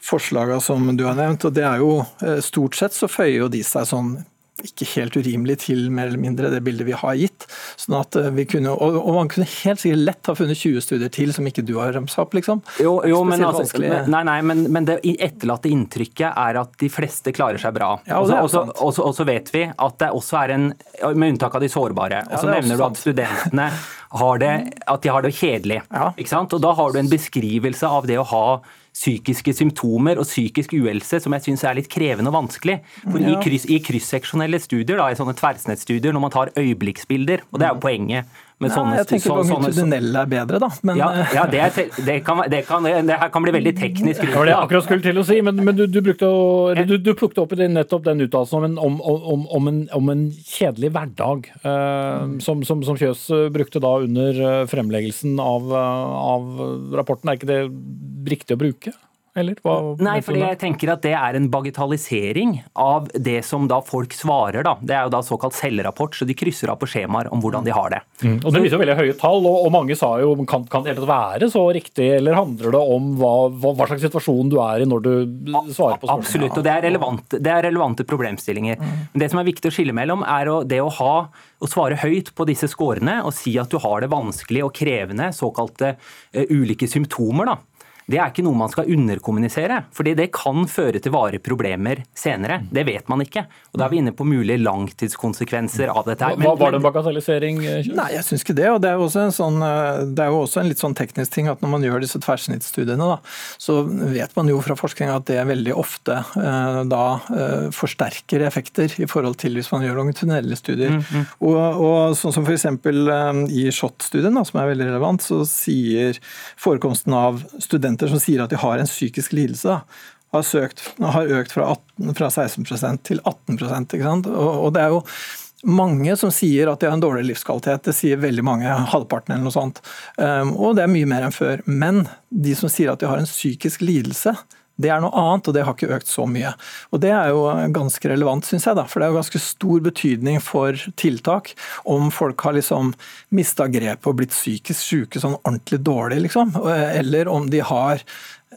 forslaga som du har nevnt, og det er jo eh, stort sett så føyer jo de seg sånn ikke helt urimelig til mer eller mindre det bildet vi har gitt. Sånn at eh, vi kunne, og, og man kunne helt sikkert lett ha funnet 20 studier til som ikke du har ramsa opp, liksom. Jo, jo men, altså, nei, nei, men, men det etterlatte inntrykket er at de fleste klarer seg bra. Ja, og så- vet vi at det også er en Med unntak av de sårbare. Og så er nevner du at studentene har det, at de har det kjedelig. Ja. Og da har du en beskrivelse av det å ha psykiske symptomer og psykisk uhelse som jeg syns er litt krevende og vanskelig. For i, kryss, I krysseksjonelle studier, da, i sånne tverrsnettstudier, når man tar øyeblikksbilder, og det er jo poenget med Nei, sånne jeg tenker så- sånne- longitudinelle er bedre, da. Men ja, eh, ja det, er, det, kan, det, kan, det her kan bli veldig teknisk. Det var det jeg akkurat skulle til å si, men, men du, du, brukte å, du, du plukte opp i det, nettopp den uttalelsen om, en- om, om, om, en, om en kjedelig hverdag, eh, som, som, som Kjøs eh, brukte da under eh, fremleggelsen av, av rapporten. Er ikke det riktig å bruke? Eller? Hva, Nei, fordi jeg tenker at det er en bagatellisering av det som da folk svarer. da. Det er jo da såkalt selvrapport, så de krysser av på skjemaer om hvordan de har det. Mm. Og Det viser jo veldig høye tall, og, og mange sa jo kan, kan det være så riktig, eller handler det om hva, hva, hva slags situasjon du er i når du svarer på spørsmål? Absolutt, og det er, relevante, det er relevante problemstillinger. Men det som er viktig å skille mellom, er det å ha å svare høyt på disse scorene og si at du har det vanskelig og krevende, såkalte uh, ulike symptomer. da det er ikke noe man skal underkommunisere. fordi det kan føre til varige problemer senere. Det vet man ikke. Og Da er vi inne på mulige langtidskonsekvenser av dette. her. Hva, var det en bagatellisering? Nei, jeg syns ikke det. og det er, en sånn, det er, jo også en litt sånn teknisk ting at når man gjør disse tverrsnittstudiene, da, så vet man jo fra forskning at det veldig ofte eh, da eh, forsterker effekter i forhold til hvis man gjør longitudinelle studier. Mm, mm. Og, og, sånn som f.eks. Eh, i SHoT-studien, som er veldig relevant, så sier forekomsten av studenter pasienter som sier at de har en psykisk lidelse, har, søkt, har økt fra, 18, fra 16% til 18 ikke sant? Og, og det er jo mange som sier at de har en dårlig livskvalitet. Det sier veldig mange, halvparten eller noe sånt. Um, og det er mye mer enn før. Men de som sier at de har en psykisk lidelse, det er noe annet, og det har ikke økt så mye. Og Det er jo ganske relevant, syns jeg. da, For det er jo ganske stor betydning for tiltak om folk har liksom mista grepet og blitt psykisk syke sånn ordentlig dårlig, liksom. Eller om de har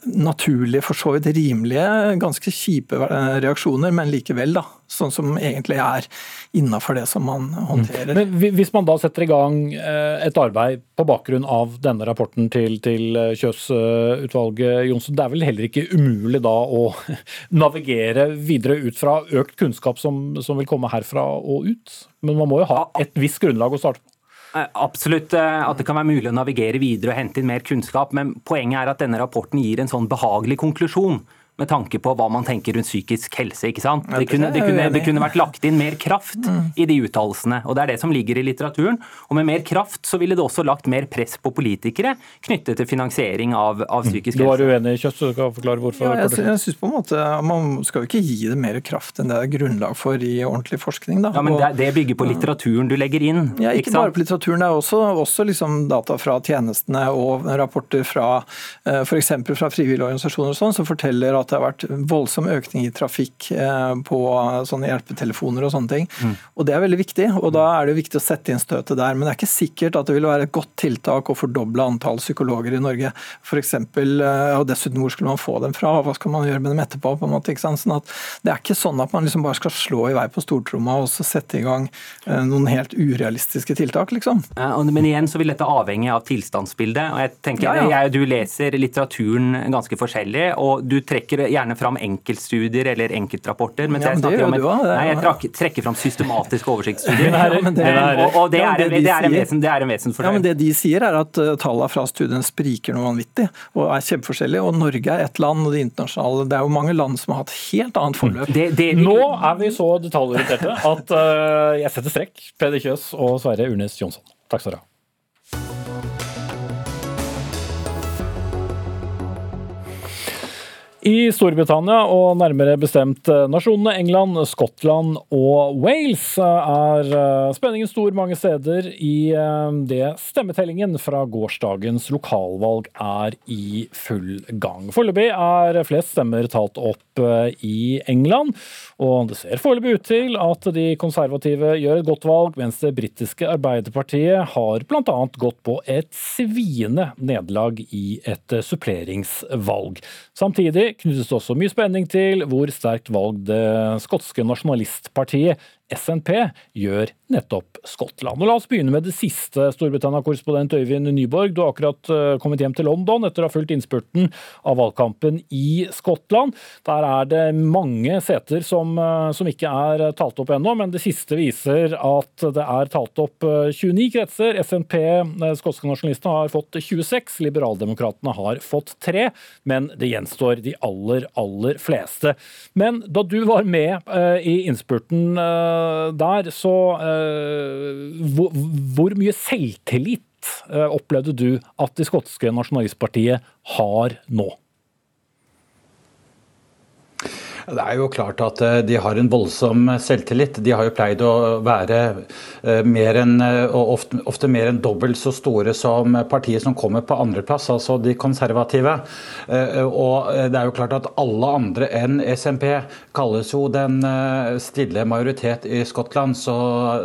naturlige, for så vidt rimelige, ganske kjipe eh, reaksjoner, men likevel, da. Sånn som egentlig er innafor det som man håndterer. Men Hvis man da setter i gang eh, et arbeid på bakgrunn av denne rapporten til, til eh, Kjøs-utvalget, Jonsson, det er vel heller ikke umulig da å navigere videre ut fra økt kunnskap som, som vil komme herfra og ut? Men man må jo ha et visst grunnlag å starte på? Eh, absolutt eh, at det kan være mulig å navigere videre og hente inn mer kunnskap, men poenget er at denne rapporten gir en sånn behagelig konklusjon med tanke på hva man tenker rundt psykisk helse. ikke sant? Det kunne, det kunne, det kunne vært lagt inn mer kraft mm. i de uttalelsene. og Det er det som ligger i litteraturen. Og med mer kraft så ville det også lagt mer press på politikere knyttet til finansiering av, av mm. psykisk helse. Du var uenig i Kjøtt, så du kan forklare hvorfor? Ja, jeg, jeg synes på en måte Man skal jo ikke gi det mer kraft enn det er grunnlag for i ordentlig forskning. Da. Ja, Men det, det bygger på litteraturen du legger inn? Ja, ikke, ikke bare på litteraturen. Det er også, også liksom data fra tjenestene og rapporter fra eh, f.eks. fra frivillige organisasjoner og sånn, som forteller at det har vært voldsom økning i trafikk eh, på sånne hjelpetelefoner og sånne ting. Mm. Og Det er veldig viktig, og da er det viktig å sette inn støtet der. Men det er ikke sikkert at det vil være et godt tiltak å fordoble antall psykologer i Norge. For eksempel, eh, og dessuten hvor skulle man få dem fra, hva skal man gjøre med dem etterpå? på en måte, ikke sant? Sånn at Det er ikke sånn at man liksom bare skal slå i vei på stortromma og så sette i gang eh, noen helt urealistiske tiltak, liksom. Ja, men igjen så vil dette avhenge av tilstandsbildet. og jeg tenker, ja, ja. Jeg, Du leser litteraturen ganske forskjellig, og du trekker gjerne fram enkeltstudier eller enkeltrapporter. Men ja, men det gjør du òg. Nei, jeg trak, trekker fram systematiske oversiktsstudier. og, det, er, det, er en vesen, det er en vesensfordel. Ja, men det de sier er at uh, tallene fra studien spriker noe vanvittig og er kjempeforskjellige. Og Norge er ett land, og det internasjonale Det er jo mange land som har hatt helt annet forløp. Det, det, Nå er vi så detaljorienterte at uh, jeg setter strekk. Peder Kjøs og Sverre Urnes Jonsson. Takk skal dere ha. I Storbritannia, og nærmere bestemt eh, nasjonene England, Skottland og Wales, eh, er eh, spenningen stor mange steder i det stemmetellingen fra gårsdagens lokalvalg er i full gang. Foreløpig er flest stemmer talt opp i England, og det ser foreløpig ut til at de konservative gjør et godt valg, mens det britiske Arbeiderpartiet har bl.a. gått på et sviende nederlag i et suppleringsvalg. Samtidig knyttes også mye spenning til hvor sterkt valg det skotske nasjonalistpartiet SNP gjør nettopp Skottland. Og La oss begynne med det siste, Storbritannia-korrespondent Øyvind Nyborg. Du har akkurat eh, kommet hjem til London etter å ha fulgt innspurten av valgkampen i Skottland. Der er det mange seter som, eh, som ikke er talt opp ennå, men det siste viser at det er talt opp 29 eh, kretser. SNP, skotske nasjonalistene, har fått 26, liberaldemokratene har fått 3, men det gjenstår de aller, aller fleste. Men da du var med i innspurten der, så eh, hvor, hvor mye selvtillit eh, opplevde du at det skotske nasjonalistpartiet har nå? Det er jo klart at eh, de har en voldsom selvtillit. De har jo pleid å være eh, mer enn, eh, ofte, ofte mer enn dobbelt så store som partiet som kommer på andreplass, altså de konservative. Og det er jo klart at alle andre enn SMP kalles jo den stille majoritet i Skottland, så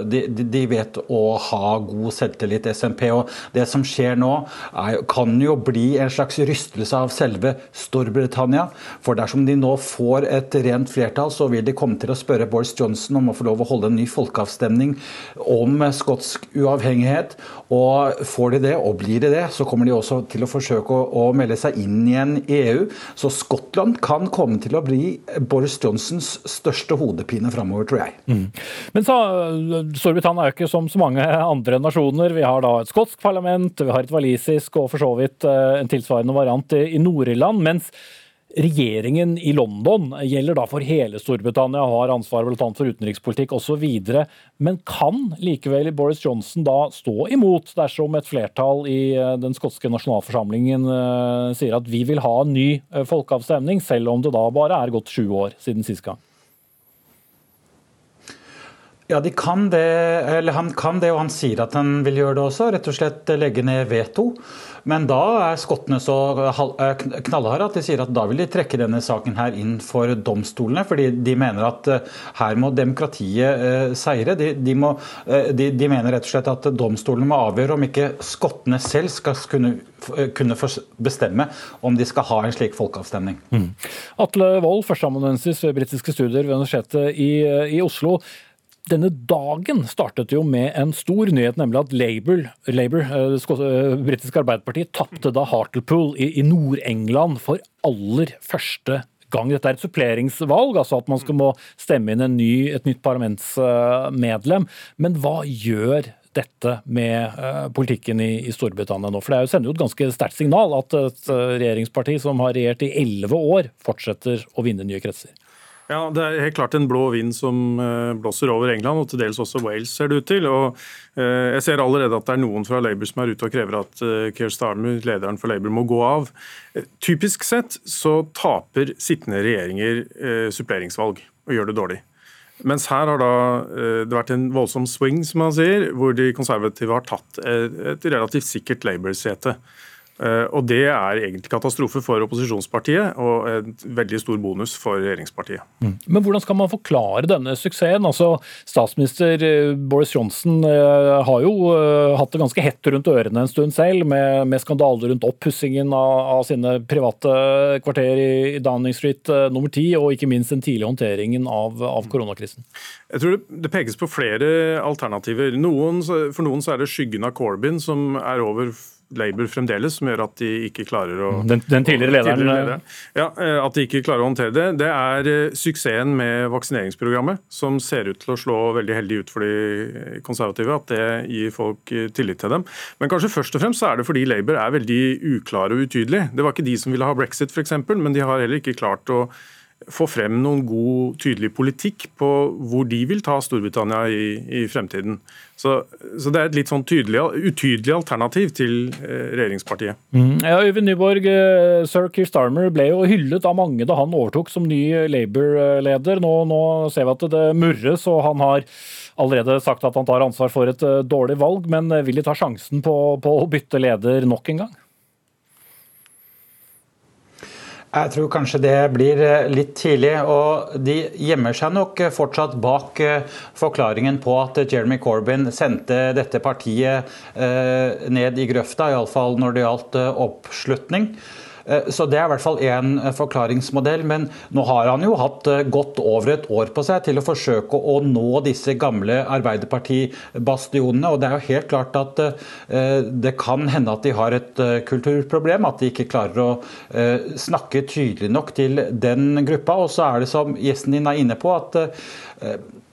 de, de vet å ha god selvtillit, SMP. Og det som skjer nå, er, kan jo bli en slags rystelse av selve Storbritannia. For dersom de nå får et et rent flertall, så vil de komme til å spørre Boris Johnson om å få lov å holde en ny folkeavstemning om skotsk uavhengighet. Og får de det, og blir de det, så kommer de også til å forsøke å, å melde seg inn igjen i EU. Så Skottland kan komme til å bli Boris Johnsons største hodepine framover, tror jeg. Mm. Men så, Storbritannia er jo ikke som så mange andre nasjoner. Vi har da et skotsk parlament, vi har et walisisk og for så vidt eh, en tilsvarende variant i Nord-Irland. mens regjeringen i London gjelder da for hele Storbritannia, har ansvar bl.a. for utenrikspolitikk osv. Men kan likevel Boris Johnson da stå imot dersom et flertall i eh, den skotske nasjonalforsamlingen uh, sier at vi vil ha en ny uh, folkeavstemning, selv om det da bare er gått sju år siden sist gang? Ja, de kan det, eller Han kan det, og han sier at han vil gjøre det også. Rett og slett legge ned veto. Men da er skottene så eh, knallharde at de sier at da vil de trekke denne saken her inn for domstolene. Fordi de mener at eh, her må demokratiet eh, seire. De, de, må, de, de mener rett og slett at domstolene må avgjøre om ikke skottene selv skal kunne kunne bestemme om de skal ha en slik folkeavstemning. Mm. Atle Wold, førsteamanuensis ved britiske studier ved Universitetet i, i Oslo. Denne dagen startet jo med en stor nyhet, nemlig at Labour, Labour eh, det eh, britiske arbeiderpartiet, tapte da Hartlepool i, i Nord-England for aller første gang. Dette er et suppleringsvalg, altså at man skal må stemme inn ny, et nytt parlamentsmedlem. Men hva gjør dette med uh, politikken i, i, Storbritannia nå? For det jo sender jo et ganske sterkt signal at et regjeringsparti som har regjert i elleve år, fortsetter å vinne nye kretser. Ja, Det er helt klart en blå vind som eh, blåser over England, og til dels også Wales, ser det ut til. Og eh, Jeg ser allerede at det er noen fra Labour som er ute og krever at eh, Keir Starmer, lederen for Labour, må gå av. Typisk sett så taper sittende regjeringer suppleringsvalg og gjør det dårlig. Mens her har da det vært en voldsom swing, som man sier, hvor de konservative har tatt et relativt sikkert Labour-sete. Eh, og Det er egentlig katastrofe for opposisjonspartiet og en veldig stor bonus for regjeringspartiet. Mm. Men Hvordan skal man forklare denne suksessen? Altså, Statsminister eh, Boris Johnson eh, har jo hatt det ganske hett rundt ørene en stund selv, med, med skandaler rundt oppussingen av, av, sine private kvarter i, Downing Street nummer ti, og ikke minst den tidlige håndteringen av, av koronakrisen. Jeg tror det, det, pekes på flere alternativer. Noen, for noen så er det skyggen av Corbyn som er over Labour fremdeles, som gjør at de ikke klarer å Den, den tidligere lederen? Tidligere leder. Ja, eh, At de ikke klarer å håndtere det. Det er eh, suksessen med vaksineringsprogrammet, som ser ut til å slå veldig heldig ut for de konservative. At det gir folk eh, tillit til dem. Men kanskje først og fremst så er det fordi Labour er veldig uklare og utydelige. Det var ikke de som ville ha brexit, f.eks., men de har heller ikke klart å få frem noen god, tydelig politikk på hvor de vil ta Storbritannia i, i fremtiden. Så, så, det er et litt sånn tydelig, utydelig alternativ til eh, regjeringspartiet. Mm. Ja, Øyvind Nyborg, eh, Sir Keir Starmer ble jo hyllet av mange da han overtok som ny Labour-leder. Nå, nå, ser vi at det murres, og han har allerede sagt at han tar ansvar for et eh, dårlig valg. Men vil de ta sjansen på, på å bytte leder nok en gang? Jeg tror kanskje det blir eh, litt tidlig. og De gjemmer seg nok fortsatt bak eh, forklaringen på at Jeremy Corbyn sendte dette partiet eh, ned i grøfta, iallfall når det gjaldt oppslutning. Eh, så Det er i hvert fall én eh, forklaringsmodell. Men nå har han jo hatt eh, godt over et år på seg til å forsøke å nå disse gamle Arbeiderparti-bastionene. Og det er jo helt klart at det kan hende at de har et kulturproblem. At de ikke klarer å snakke tydelig nok til den gruppa. Og så er det som gjesten din er inne på, at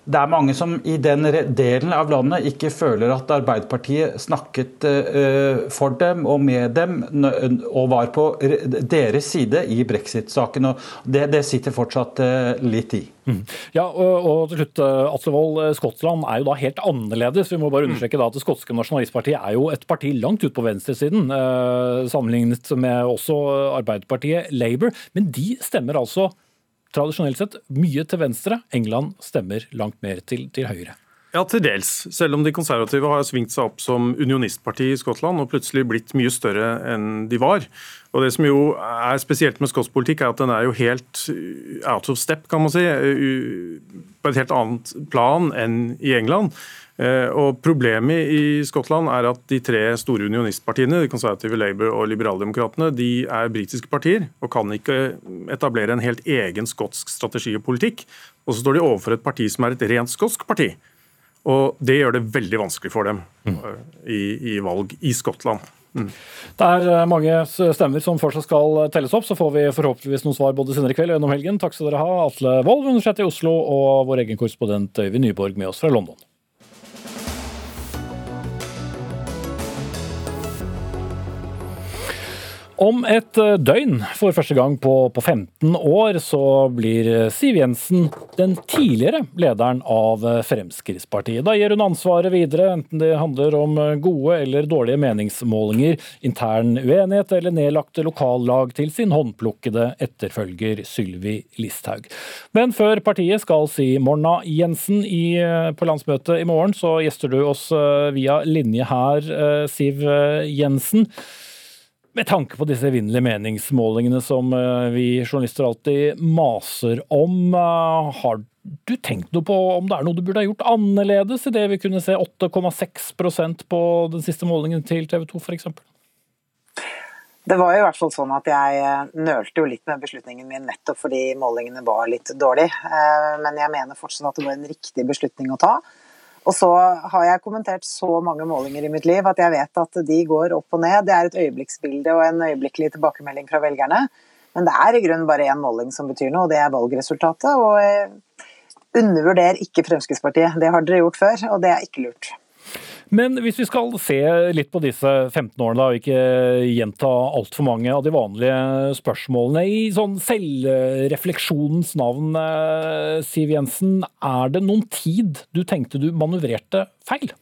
det er mange som i den delen av landet ikke føler at Arbeiderpartiet snakket eh, for dem og med dem og var på deres side i brexit-saken. og det, det, sitter fortsatt eh, litt i. Mm. Ja, og, og, til slutt, eh, Atle Skottland er jo da helt annerledes. Vi må bare understreke da at Det skotske nasjonalistpartiet er jo et parti langt ut på venstresiden, sammenlignet med også Arbeiderpartiet Labour. Men de stemmer altså tradisjonelt sett mye til venstre. England stemmer langt mer til, til høyre. Ja, til dels. Selv om de konservative har svingt seg opp som unionistparti i Skottland og plutselig blitt mye større enn de var. Og Det som jo er spesielt med skotsk politikk, er at den er jo helt out of step, kan man si. På et helt annet plan enn i England. Eh, og Problemet i Skottland er at de tre store unionistpartiene, de konservative Labour og liberaldemokratene, de er britiske partier og kan ikke etablere en helt egen skotsk strategi og politikk. Og så står de overfor et parti som er et rent skotsk parti. Og det gjør det veldig vanskelig for dem mm. i, i, valg i Skottland. Mm. Det er eh, mange stemmer som fortsatt skal telles opp. Så får vi forhåpentligvis noen svar både senere i kveld og gjennom helgen. Takk skal dere ha, Atle Wold, Universitetet i Oslo, og vår egen korrespondent Øyvind Nyborg med oss fra London. Om et eh, døgn, for første gang på, på, 15 år, så blir Siv Jensen den tidligere lederen av eh, Fremskrittspartiet. Da gir hun ansvaret videre, enten det handler om eh, gode eller dårlige meningsmålinger, intern uenighet eller nedlagte lokallag til sin håndplukkede etterfølger Sylvi Listhaug. Men før partiet skal si morna Jensen i, på landsmøtet i morgen, så gjester du oss via linje her, Siv Jensen. Med tanke på disse evinnelige meningsmålingene som eh, vi journalister alltid maser om, eh, har du tenkt noe på om det er noe du burde ha gjort annerledes i det vi kunne se 8,6% på den siste målingen til TV 2 f.eks.? Det var i hvert fall sånn at jeg eh, nølte jo litt med beslutningen min nettopp fordi målingene var litt dårlige. Men jeg mener fortsatt at det var en riktig beslutning å ta. Og så har jeg kommentert så mange målinger i mitt liv at jeg vet at de går opp og ned. Det er et øyeblikksbilde og en øyeblikkelig tilbakemelding fra velgerne. Men det er i grunnen bare én måling som betyr noe, og det er valgresultatet. Og eh, undervurder ikke Fremskrittspartiet. Det har dere gjort før, og det er ikke lurt. Men hvis vi skal se litt på disse 15 årene, og ikke gjenta altfor mange av de vanlige spørsmålene. I sånn selvrefleksjonens navn, eh, Siv Jensen, er det noen tid du tenkte du manøvrerte feil?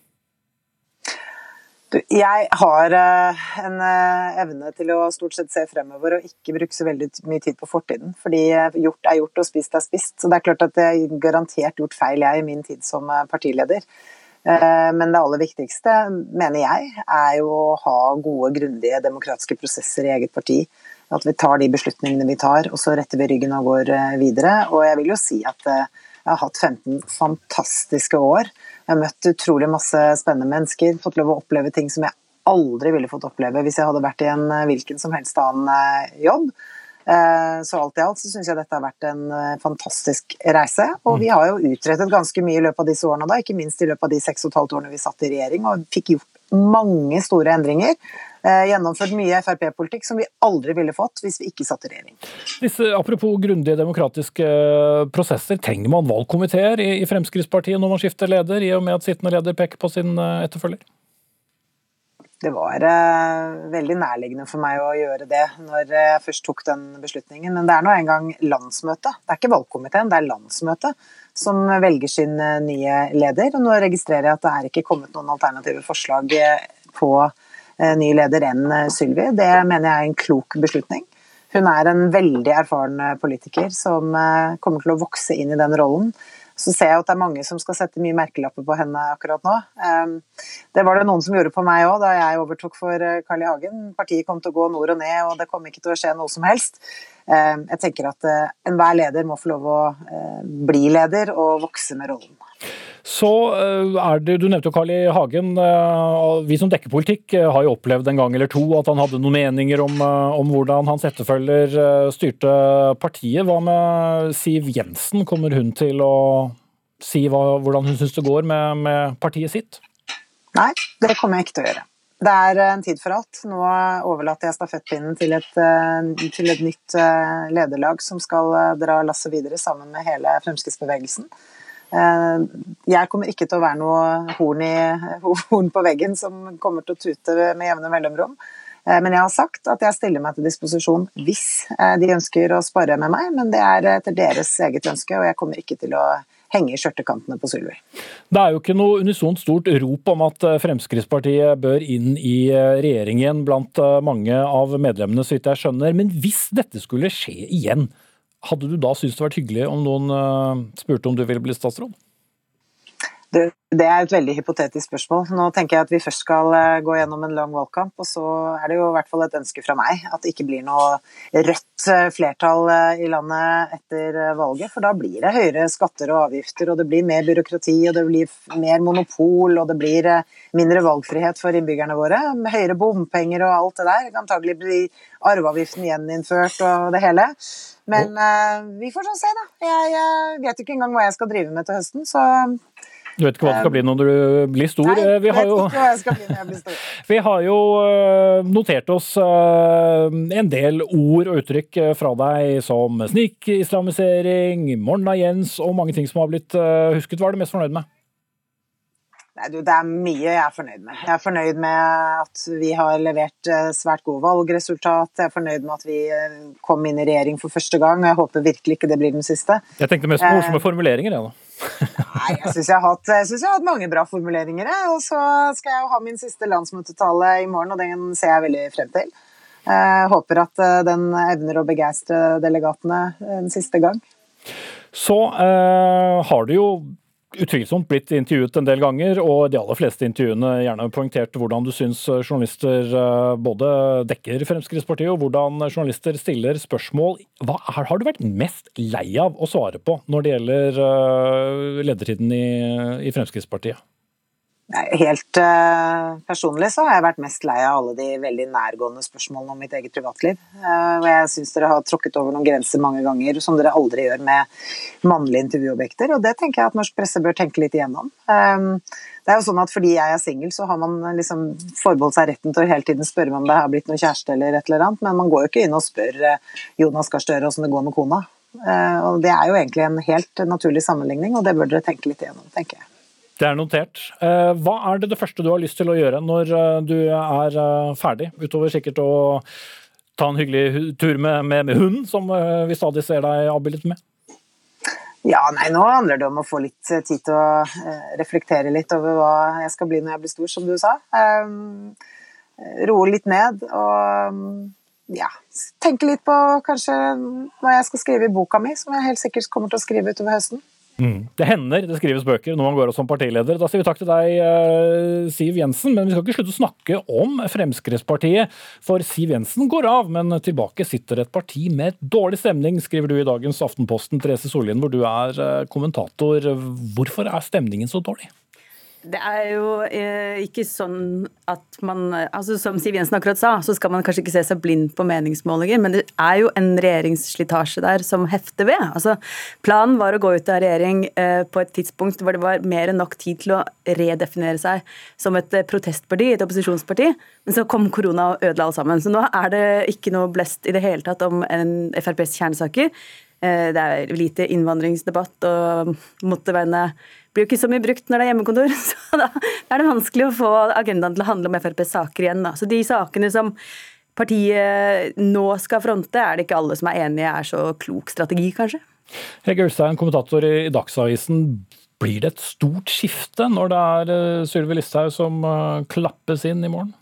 Du, jeg har uh, en uh, evne til å stort sett se fremover og ikke bruke så veldig mye tid på fortiden. Fordi gjort er gjort og spist er spist. Så det er klart at jeg garantert gjort feil jeg i min tid som partileder. Eh, men det aller viktigste, mener jeg, er jo å ha gode, grundige demokratiske prosesser i eget parti. At vi tar de beslutningene vi tar, og så retter vi ryggen og går eh, videre. Og jeg vil jo si at eh, jeg har hatt 15 fantastiske år. Jeg har møtt utrolig masse spennende mennesker, fått lov å oppleve ting som jeg aldri ville fått oppleve hvis jeg hadde vært i en hvilken som helst annen jobb. Eh, så alt i alt så syns jeg dette har vært en eh, fantastisk reise. Og vi har jo utrettet ganske mye i løpet av disse årene, da, ikke minst i løpet av de seks og et halvt årene vi satt i regjering, og fikk gjort mange store endringer. Eh, gjennomført mye Frp-politikk som vi aldri ville fått hvis vi ikke satt i regjering. Disse, apropos grundige demokratiske prosesser, trenger man valgkomiteer i, i Fremskrittspartiet når man skifter leder, i og med at sittende leder peker på sin etterfølger? Det var uh, veldig nærliggende for meg å gjøre det når jeg først tok den beslutningen. Men det er nå engang landsmøtet, det er ikke valgkomiteen, det er landsmøtet som velger sin uh, nye leder. Og nå registrerer jeg at det er ikke kommet noen alternative forslag eh, på uh, ny leder enn Sylvi. Det mener jeg er en klok beslutning. Hun er en veldig erfaren politiker som kommer til å vokse inn i den rollen. Så ser jeg at det er mange som skal sette mye merkelapper på henne akkurat nå. Ehm, det var det noen som gjorde på meg òg da jeg overtok for eh, Carl I. Hagen. Partiet kom til å gå nord og ned, og det kom ikke til å skje noe som helst. Ehm, jeg tenker at eh, enhver leder må få lov å eh, bli leder og vokse med rollen. Så er det, Du nevnte jo Carl I. Hagen. Vi som dekker politikk har jo opplevd en gang eller to at han hadde noen meninger om, om hvordan hans etterfølger styrte partiet. Hva med Siv Jensen? Kommer hun til å si hva, hvordan hun syns det går med, med partiet sitt? Nei, det kommer jeg ikke til å gjøre. Det er en tid for alt. Nå overlater jeg stafettpinnen til et, til et nytt lederlag som skal dra lasset videre sammen med hele Fremskrittsbevegelsen. Eh, jeg kommer ikke til å være noe horn, i, horn på veggen som kommer til å tute med jevne mellomrom. Eh, men jeg har sagt at jeg stiller meg til disposisjon hvis eh, de ønsker å spare med meg. Men det er etter deres eget ønske, og jeg kommer ikke til å henge i skjørtekantene på Sylvi. Det er jo ikke noe unisont stort rop om at Fremskrittspartiet bør inn i regjeringen blant mange av medlemmene, så vidt jeg skjønner. Men hvis dette skulle skje igjen, hadde du da syntes det vært hyggelig om noen spurte om du ville bli statsråd? Det, det, er et veldig hypotetisk spørsmål. Nå tenker jeg at vi først skal eh, gå gjennom en lang valgkamp, og så er det jo i hvert fall et ønske fra meg at det ikke blir noe rødt eh, flertall eh, i landet etter valget. For da blir det høyere skatter og avgifter, og det blir mer byråkrati, og det blir mer monopol, og det blir mindre valgfrihet for innbyggerne våre. Med høyere bompenger og alt det der. Antagelig blir arveavgiften gjeninnført og det hele. Men uh, vi får sånn se, da. Jeg, jeg vet ikke engang hva jeg skal drive med til høsten, så du vet ikke hva det skal bli når du blir stor? Nei, vi har jo, ikke hva jeg skal bli når jeg blir stor. Vi har jo eh, notert oss eh, en del ord og uttrykk eh, fra deg som snikislamisering, Morna Jens og mange ting som har blitt husket. Hva er du mest fornøyd med? Nei, du, Det er mye jeg er fornøyd med. Jeg er fornøyd med at vi har levert svært gode valgresultat. Jeg er fornøyd med at vi kom inn i regjering for første gang, og jeg håper virkelig ikke det blir den siste. Jeg tenkte mest på morsomme formuleringer, jeg da. Nei, jeg syns jeg, har hatt mange bra formuleringer. Og så skal jeg jo ha min siste landsmøtetale i morgen, og den ser jeg veldig frem til. Jeg håper at eh, den evner å begeistre delegatene en siste gang. Så eh, har du jo utvilsomt blitt intervjuet en del ganger, og de aller fleste intervjuene gjerne poengtert hvordan du syns journalister eh, både dekker Fremskrittspartiet, og hvordan journalister stiller spørsmål. Hva er, har du vært mest lei av å svare på når det gjelder eh, ledertiden i, i Fremskrittspartiet? Helt uh, personlig så har jeg vært mest lei av alle de veldig nærgående spørsmålene om mitt eget privatliv. Uh, og jeg syns dere har tråkket over noen grenser mange ganger som dere aldri gjør med mannlige intervjuobjekter, og det tenker jeg at norsk presse bør tenke litt igjennom. Um, det er jo sånn at Fordi jeg er singel, så har man liksom forbeholdt seg retten til å hele tiden spørre om det har blitt noen kjæreste eller et eller annet, men man går jo ikke inn og spør Jonas Gahr Støre åssen det går med kona. og Det er jo egentlig en helt naturlig sammenligning, og det bør dere tenke litt igjennom, tenker jeg. Det er notert. Eh, hva er det det første du har lyst til å gjøre når eh, du er eh, ferdig, utover sikkert å ta en hyggelig tur med, med, med hunden, som vi stadig ser deg avbildet med? Ja, nei, Nå handler det om å få litt tid til å reflektere litt over hva jeg skal bli når jeg blir stor, som du sa. Roe litt ned og ja, tenke litt på kanskje hva jeg skal skrive i boka mi, som jeg helt sikkert kommer til å skrive utover høsten. Mm. Det hender det skrives bøker når man går av som partileder. Da sier vi takk til deg, eh, Siv Jensen. Men vi skal ikke slutte å snakke om Fremskrittspartiet. For Siv Jensen går av, men tilbake sitter et parti med dårlig stemning, skriver du i dagens Aftenposten, Therese Sollien, hvor du er eh, kommentator. Hvorfor er stemningen så dårlig? Det er jo eh, ikke sånn at man altså Som Siv Jensen akkurat sa, så skal man kanskje ikke se seg blind på meningsmålinger, men det er jo en regjeringsslitasje der som hefter ved. Altså, planen var å gå ut av regjering eh, på et tidspunkt hvor det var mer enn nok tid til å redefinere seg som et eh, protestparti, et opposisjonsparti, men så kom korona og ødela alt sammen. Så nå er det ikke noe blest i det hele tatt om en FrPs kjernesaker. Eh, det er lite innvandringsdebatt, og motorveiene blir jo ikke så mye brukt når det er hjemmekontor. Så da er det vanskelig å få agendaen til å handle om FrPs saker igjen. Da. Så de sakene som partiet nå skal fronte, er det ikke alle som er enige er så klok strategi, kanskje? Hege Ulstein, kommentator i Dagsavisen. Blir det et stort skifte når det er eh, Sylvi Listhaug som eh, klappes inn i morgen?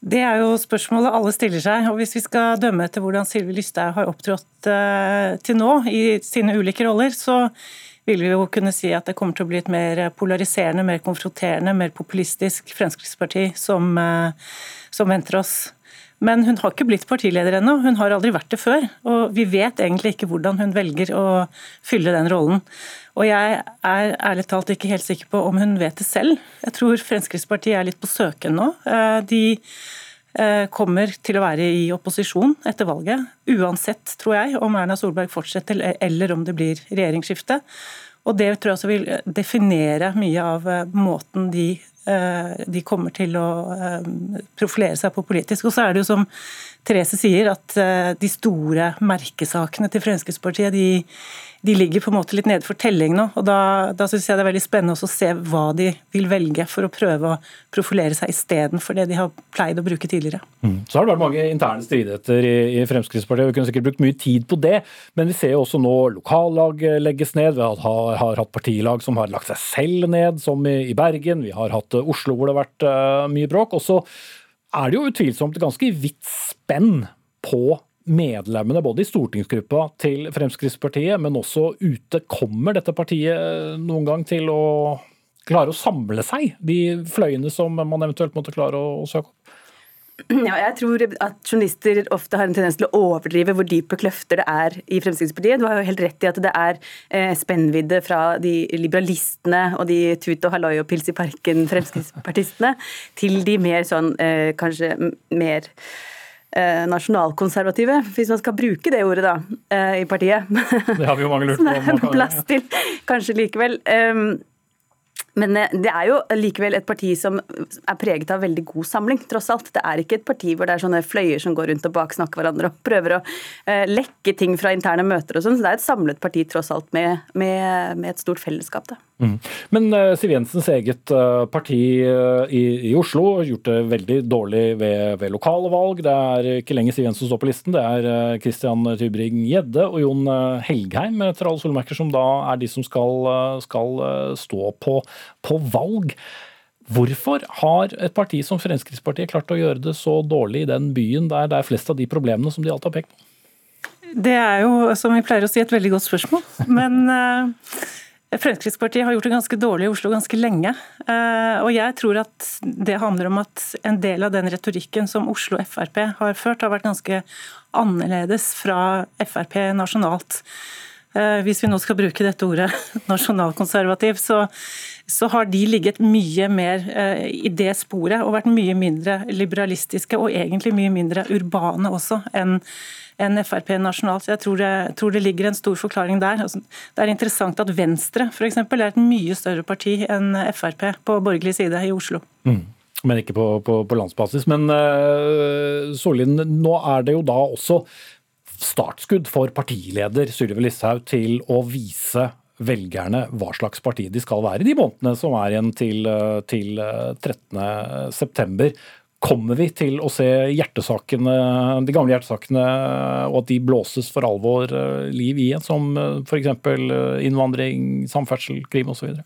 Det er jo spørsmålet alle stiller seg. og Hvis vi skal dømme etter hvordan Sylvi Lysthaug har opptrådt uh, til nå i sine ulike roller, så vil vi jo kunne si at det kommer til å bli et mer polariserende, mer konfronterende, mer populistisk Fremskrittsparti som, uh, som venter oss. Men hun har ikke blitt partileder ennå, hun har aldri vært det før. Og vi vet egentlig ikke hvordan hun velger å fylle den rollen. Og jeg er ærlig talt ikke helt sikker på om hun vet det selv. Jeg tror Fremskrittspartiet er litt på søken nå. Eh, de eh, kommer til å være i opposisjon etter valget. Uansett, tror jeg, om Erna Solberg fortsetter eller om det blir regjeringsskifte. Og Det tror jeg også vil definere mye av eh, måten de de kommer til å eh, profilere seg på politisk. Og så er det jo som Therese sier, at eh, de store merkesakene til Fremskrittspartiet de, de ligger på en måte litt nede for telling nå. og Da, da syns jeg det er veldig spennende å se hva de vil velge for å prøve å profilere seg istedenfor det de har pleid å bruke tidligere. Mm. Så har det vært mange interne stridigheter i, i, Fremskrittspartiet, vi kunne sikkert brukt mye tid på det. Men vi ser jo også nå lokallag legges ned. Vi har, har hatt partilag som har lagt seg selv ned, som i, i Bergen. Vi har hatt Oslo hvor det har vært uh, mye bråk. Og så er det jo utvilsomt ganske vidt spenn på medlemmene både i stortingsgruppa til Fremskrittspartiet, men også ute, kommer dette partiet noen gang til å klare å samle seg, de fløyene som man eventuelt måtte klare å, søke opp? Ja, jeg tror at journalister ofte har en tendens til å overdrive hvor dype kløfter det er i Fremskrittspartiet. Du har jo helt rett i at det er eh, spennvidde fra de liberalistene og de tut og halloi og pils i parken fremskrittspartistene til de mer sånn eh, kanskje mer eh, nasjonalkonservative, hvis man skal bruke det ordet da, eh, i partiet. Det har vi jo mange lurt på. Plass til, kanskje likevel. Men eh, det er jo likevel et parti som er preget av veldig god samling, tross alt. Det er ikke et parti hvor det er sånne fløyer som går rundt og baksnakker hverandre og prøver å uh, lekke ting fra interne møter og sånn. Så det er et samlet parti, tross alt, med, med, med et stort fellesskap. da. Mm. Men uh, Siv Jensens eget uh, parti i, i, Oslo har gjort det veldig dårlig ved, ved lokale valg. Det er ikke lenger Siv Jensen som står på listen, det er Christian Tybring-Gjedde og Jon Helgheim etter alle solmerker som da er de som skal, skal stå på på valg. Hvorfor har et parti som Fremskrittspartiet klart å gjøre det så dårlig i den byen der det er flest av de problemene som de alltid har pekt på? Det er jo, som vi pleier å si, et veldig godt spørsmål. Men uh, Fremskrittspartiet har gjort det ganske dårlig i Oslo ganske lenge. Uh, og jeg tror at det handler om at en del av den retorikken som Oslo Frp har ført, har vært ganske annerledes fra Frp nasjonalt. Uh, hvis vi nå skal bruke dette ordet nasjonalkonservativ, så så har de ligget mye mer eh, i det sporet og vært mye mindre liberalistiske og egentlig mye mindre urbane også enn enn Frp nasjonalt. Jeg tror det, tror det, ligger en stor forklaring der. Altså, det er interessant at Venstre for eksempel, er et mye større parti enn Frp på borgerlig side i Oslo. Mm. Men ikke på, på, på landsbasis. Men uh, Solin, nå er det jo da også startskudd for partileder Sylvi Listhaug til å vise velgerne hva slags parti de skal være i de månedene som er igjen til, eh, til 13.9. Eh, Kommer vi til å se hjertesakene, de gamle hjertesakene og at de blåses for alvor eh, liv i igjen, som f.eks. innvandring, samferdsel, krim osv.?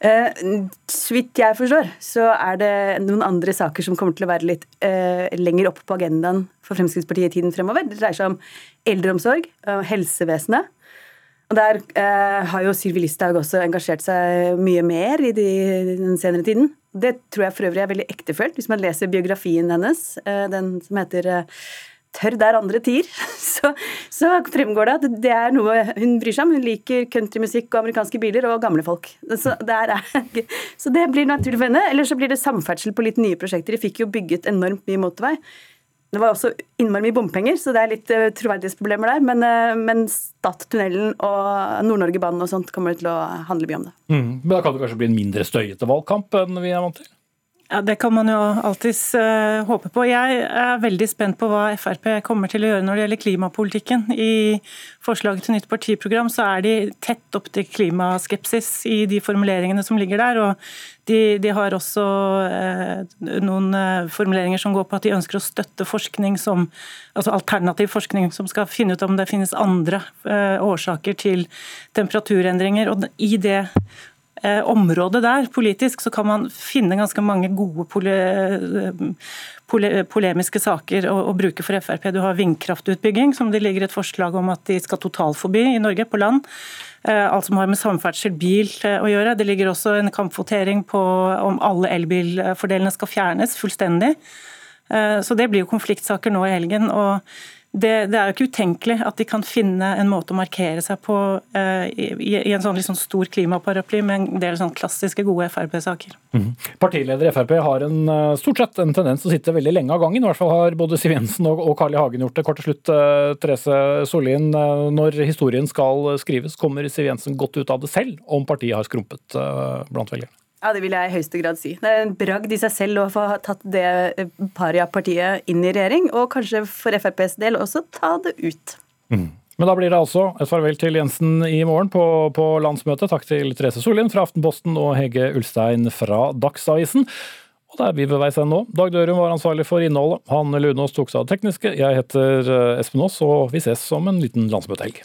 Eh, så vidt jeg forstår, så er det noen andre saker som kommer til å være litt eh, lenger opp på agendaen for Fremskrittspartiet i tiden fremover. Det dreier seg om eldreomsorg helsevesenet. Og Der eh, har jo Sylvi Listhaug også engasjert seg mye mer i, de, den senere tiden. Det tror jeg for øvrig er veldig ektefølt, hvis man leser biografien hennes, eh, den som heter eh, Tørr der andre tier, så, så, fremgår det at det er noe hun bryr seg om. Hun liker countrymusikk og amerikanske biler og gamle folk. Så, er, så det blir naturlig for henne. Eller så blir det samferdsel på litt nye prosjekter. De fikk jo bygget enormt mye motorvei. Det var også innmari mye bompenger, så det er litt uh, troverdighetsproblemer der. Men, uh, men Stad-tunnelen og Nord-Norge-banen og sånt kommer til å handle mye om det. Mm. Men da kan det kanskje bli en mindre støyete valgkamp enn vi er vant til? Ja, Det kan man jo alltids uh, håpe på. Jeg er veldig spent på hva Frp kommer til å gjøre når det gjelder klimapolitikken. I forslaget til nytt partiprogram så er de tett opp til klimaskepsis i de formuleringene som ligger der. og De, de har også uh, noen uh, formuleringer som går på at de ønsker å støtte forskning som, altså alternativ forskning som skal finne ut om det finnes andre årsaker til temperaturendringer. og I det Eh, området der, politisk, så kan man finne ganske mange gode pole, pole, polemiske saker å, å, bruke for Frp. Du har vindkraftutbygging, som det ligger et forslag om at de skal totalforby i Norge, på land. Eh, alt som har med samferdsel, bil eh, å gjøre. Det ligger også en kampvotering på om alle elbilfordelene skal fjernes fullstendig. Så det blir jo konfliktsaker nå i helgen. og det, det, er jo ikke utenkelig at de kan finne en måte å markere seg på eh, i, i, en sånn liksom stor klimaparaply med en del sånn klassiske, gode Frp-saker. Mm. Partileder i Frp har en, uh, stort sett en tendens til å sitte veldig lenge av gangen. I hvert fall har både Siv Jensen og, og Carl I. Hagen gjort det. Kort til slutt, uh, Therese Sollien. når historien skal skrives, kommer Siv Jensen godt ut av det selv om partiet har skrumpet blant velgerne? Ja, det vil jeg i høyeste grad si. Det er en bragd i seg selv å få tatt det paria-partiet inn i regjering, og kanskje for FrPs del også ta det ut. Mm. Men da blir det altså et farvel til Jensen i morgen på, på landsmøtet. Takk til Therese Sollien fra Aftenposten og Hege Ulstein fra Dagsavisen. Og det er vi ved veis ende nå. Dag Dørum var ansvarlig for innholdet. Han Lunås tok seg av det tekniske. Jeg heter eh, Espen Aas, og vi ses om en liten landsmøtehelg.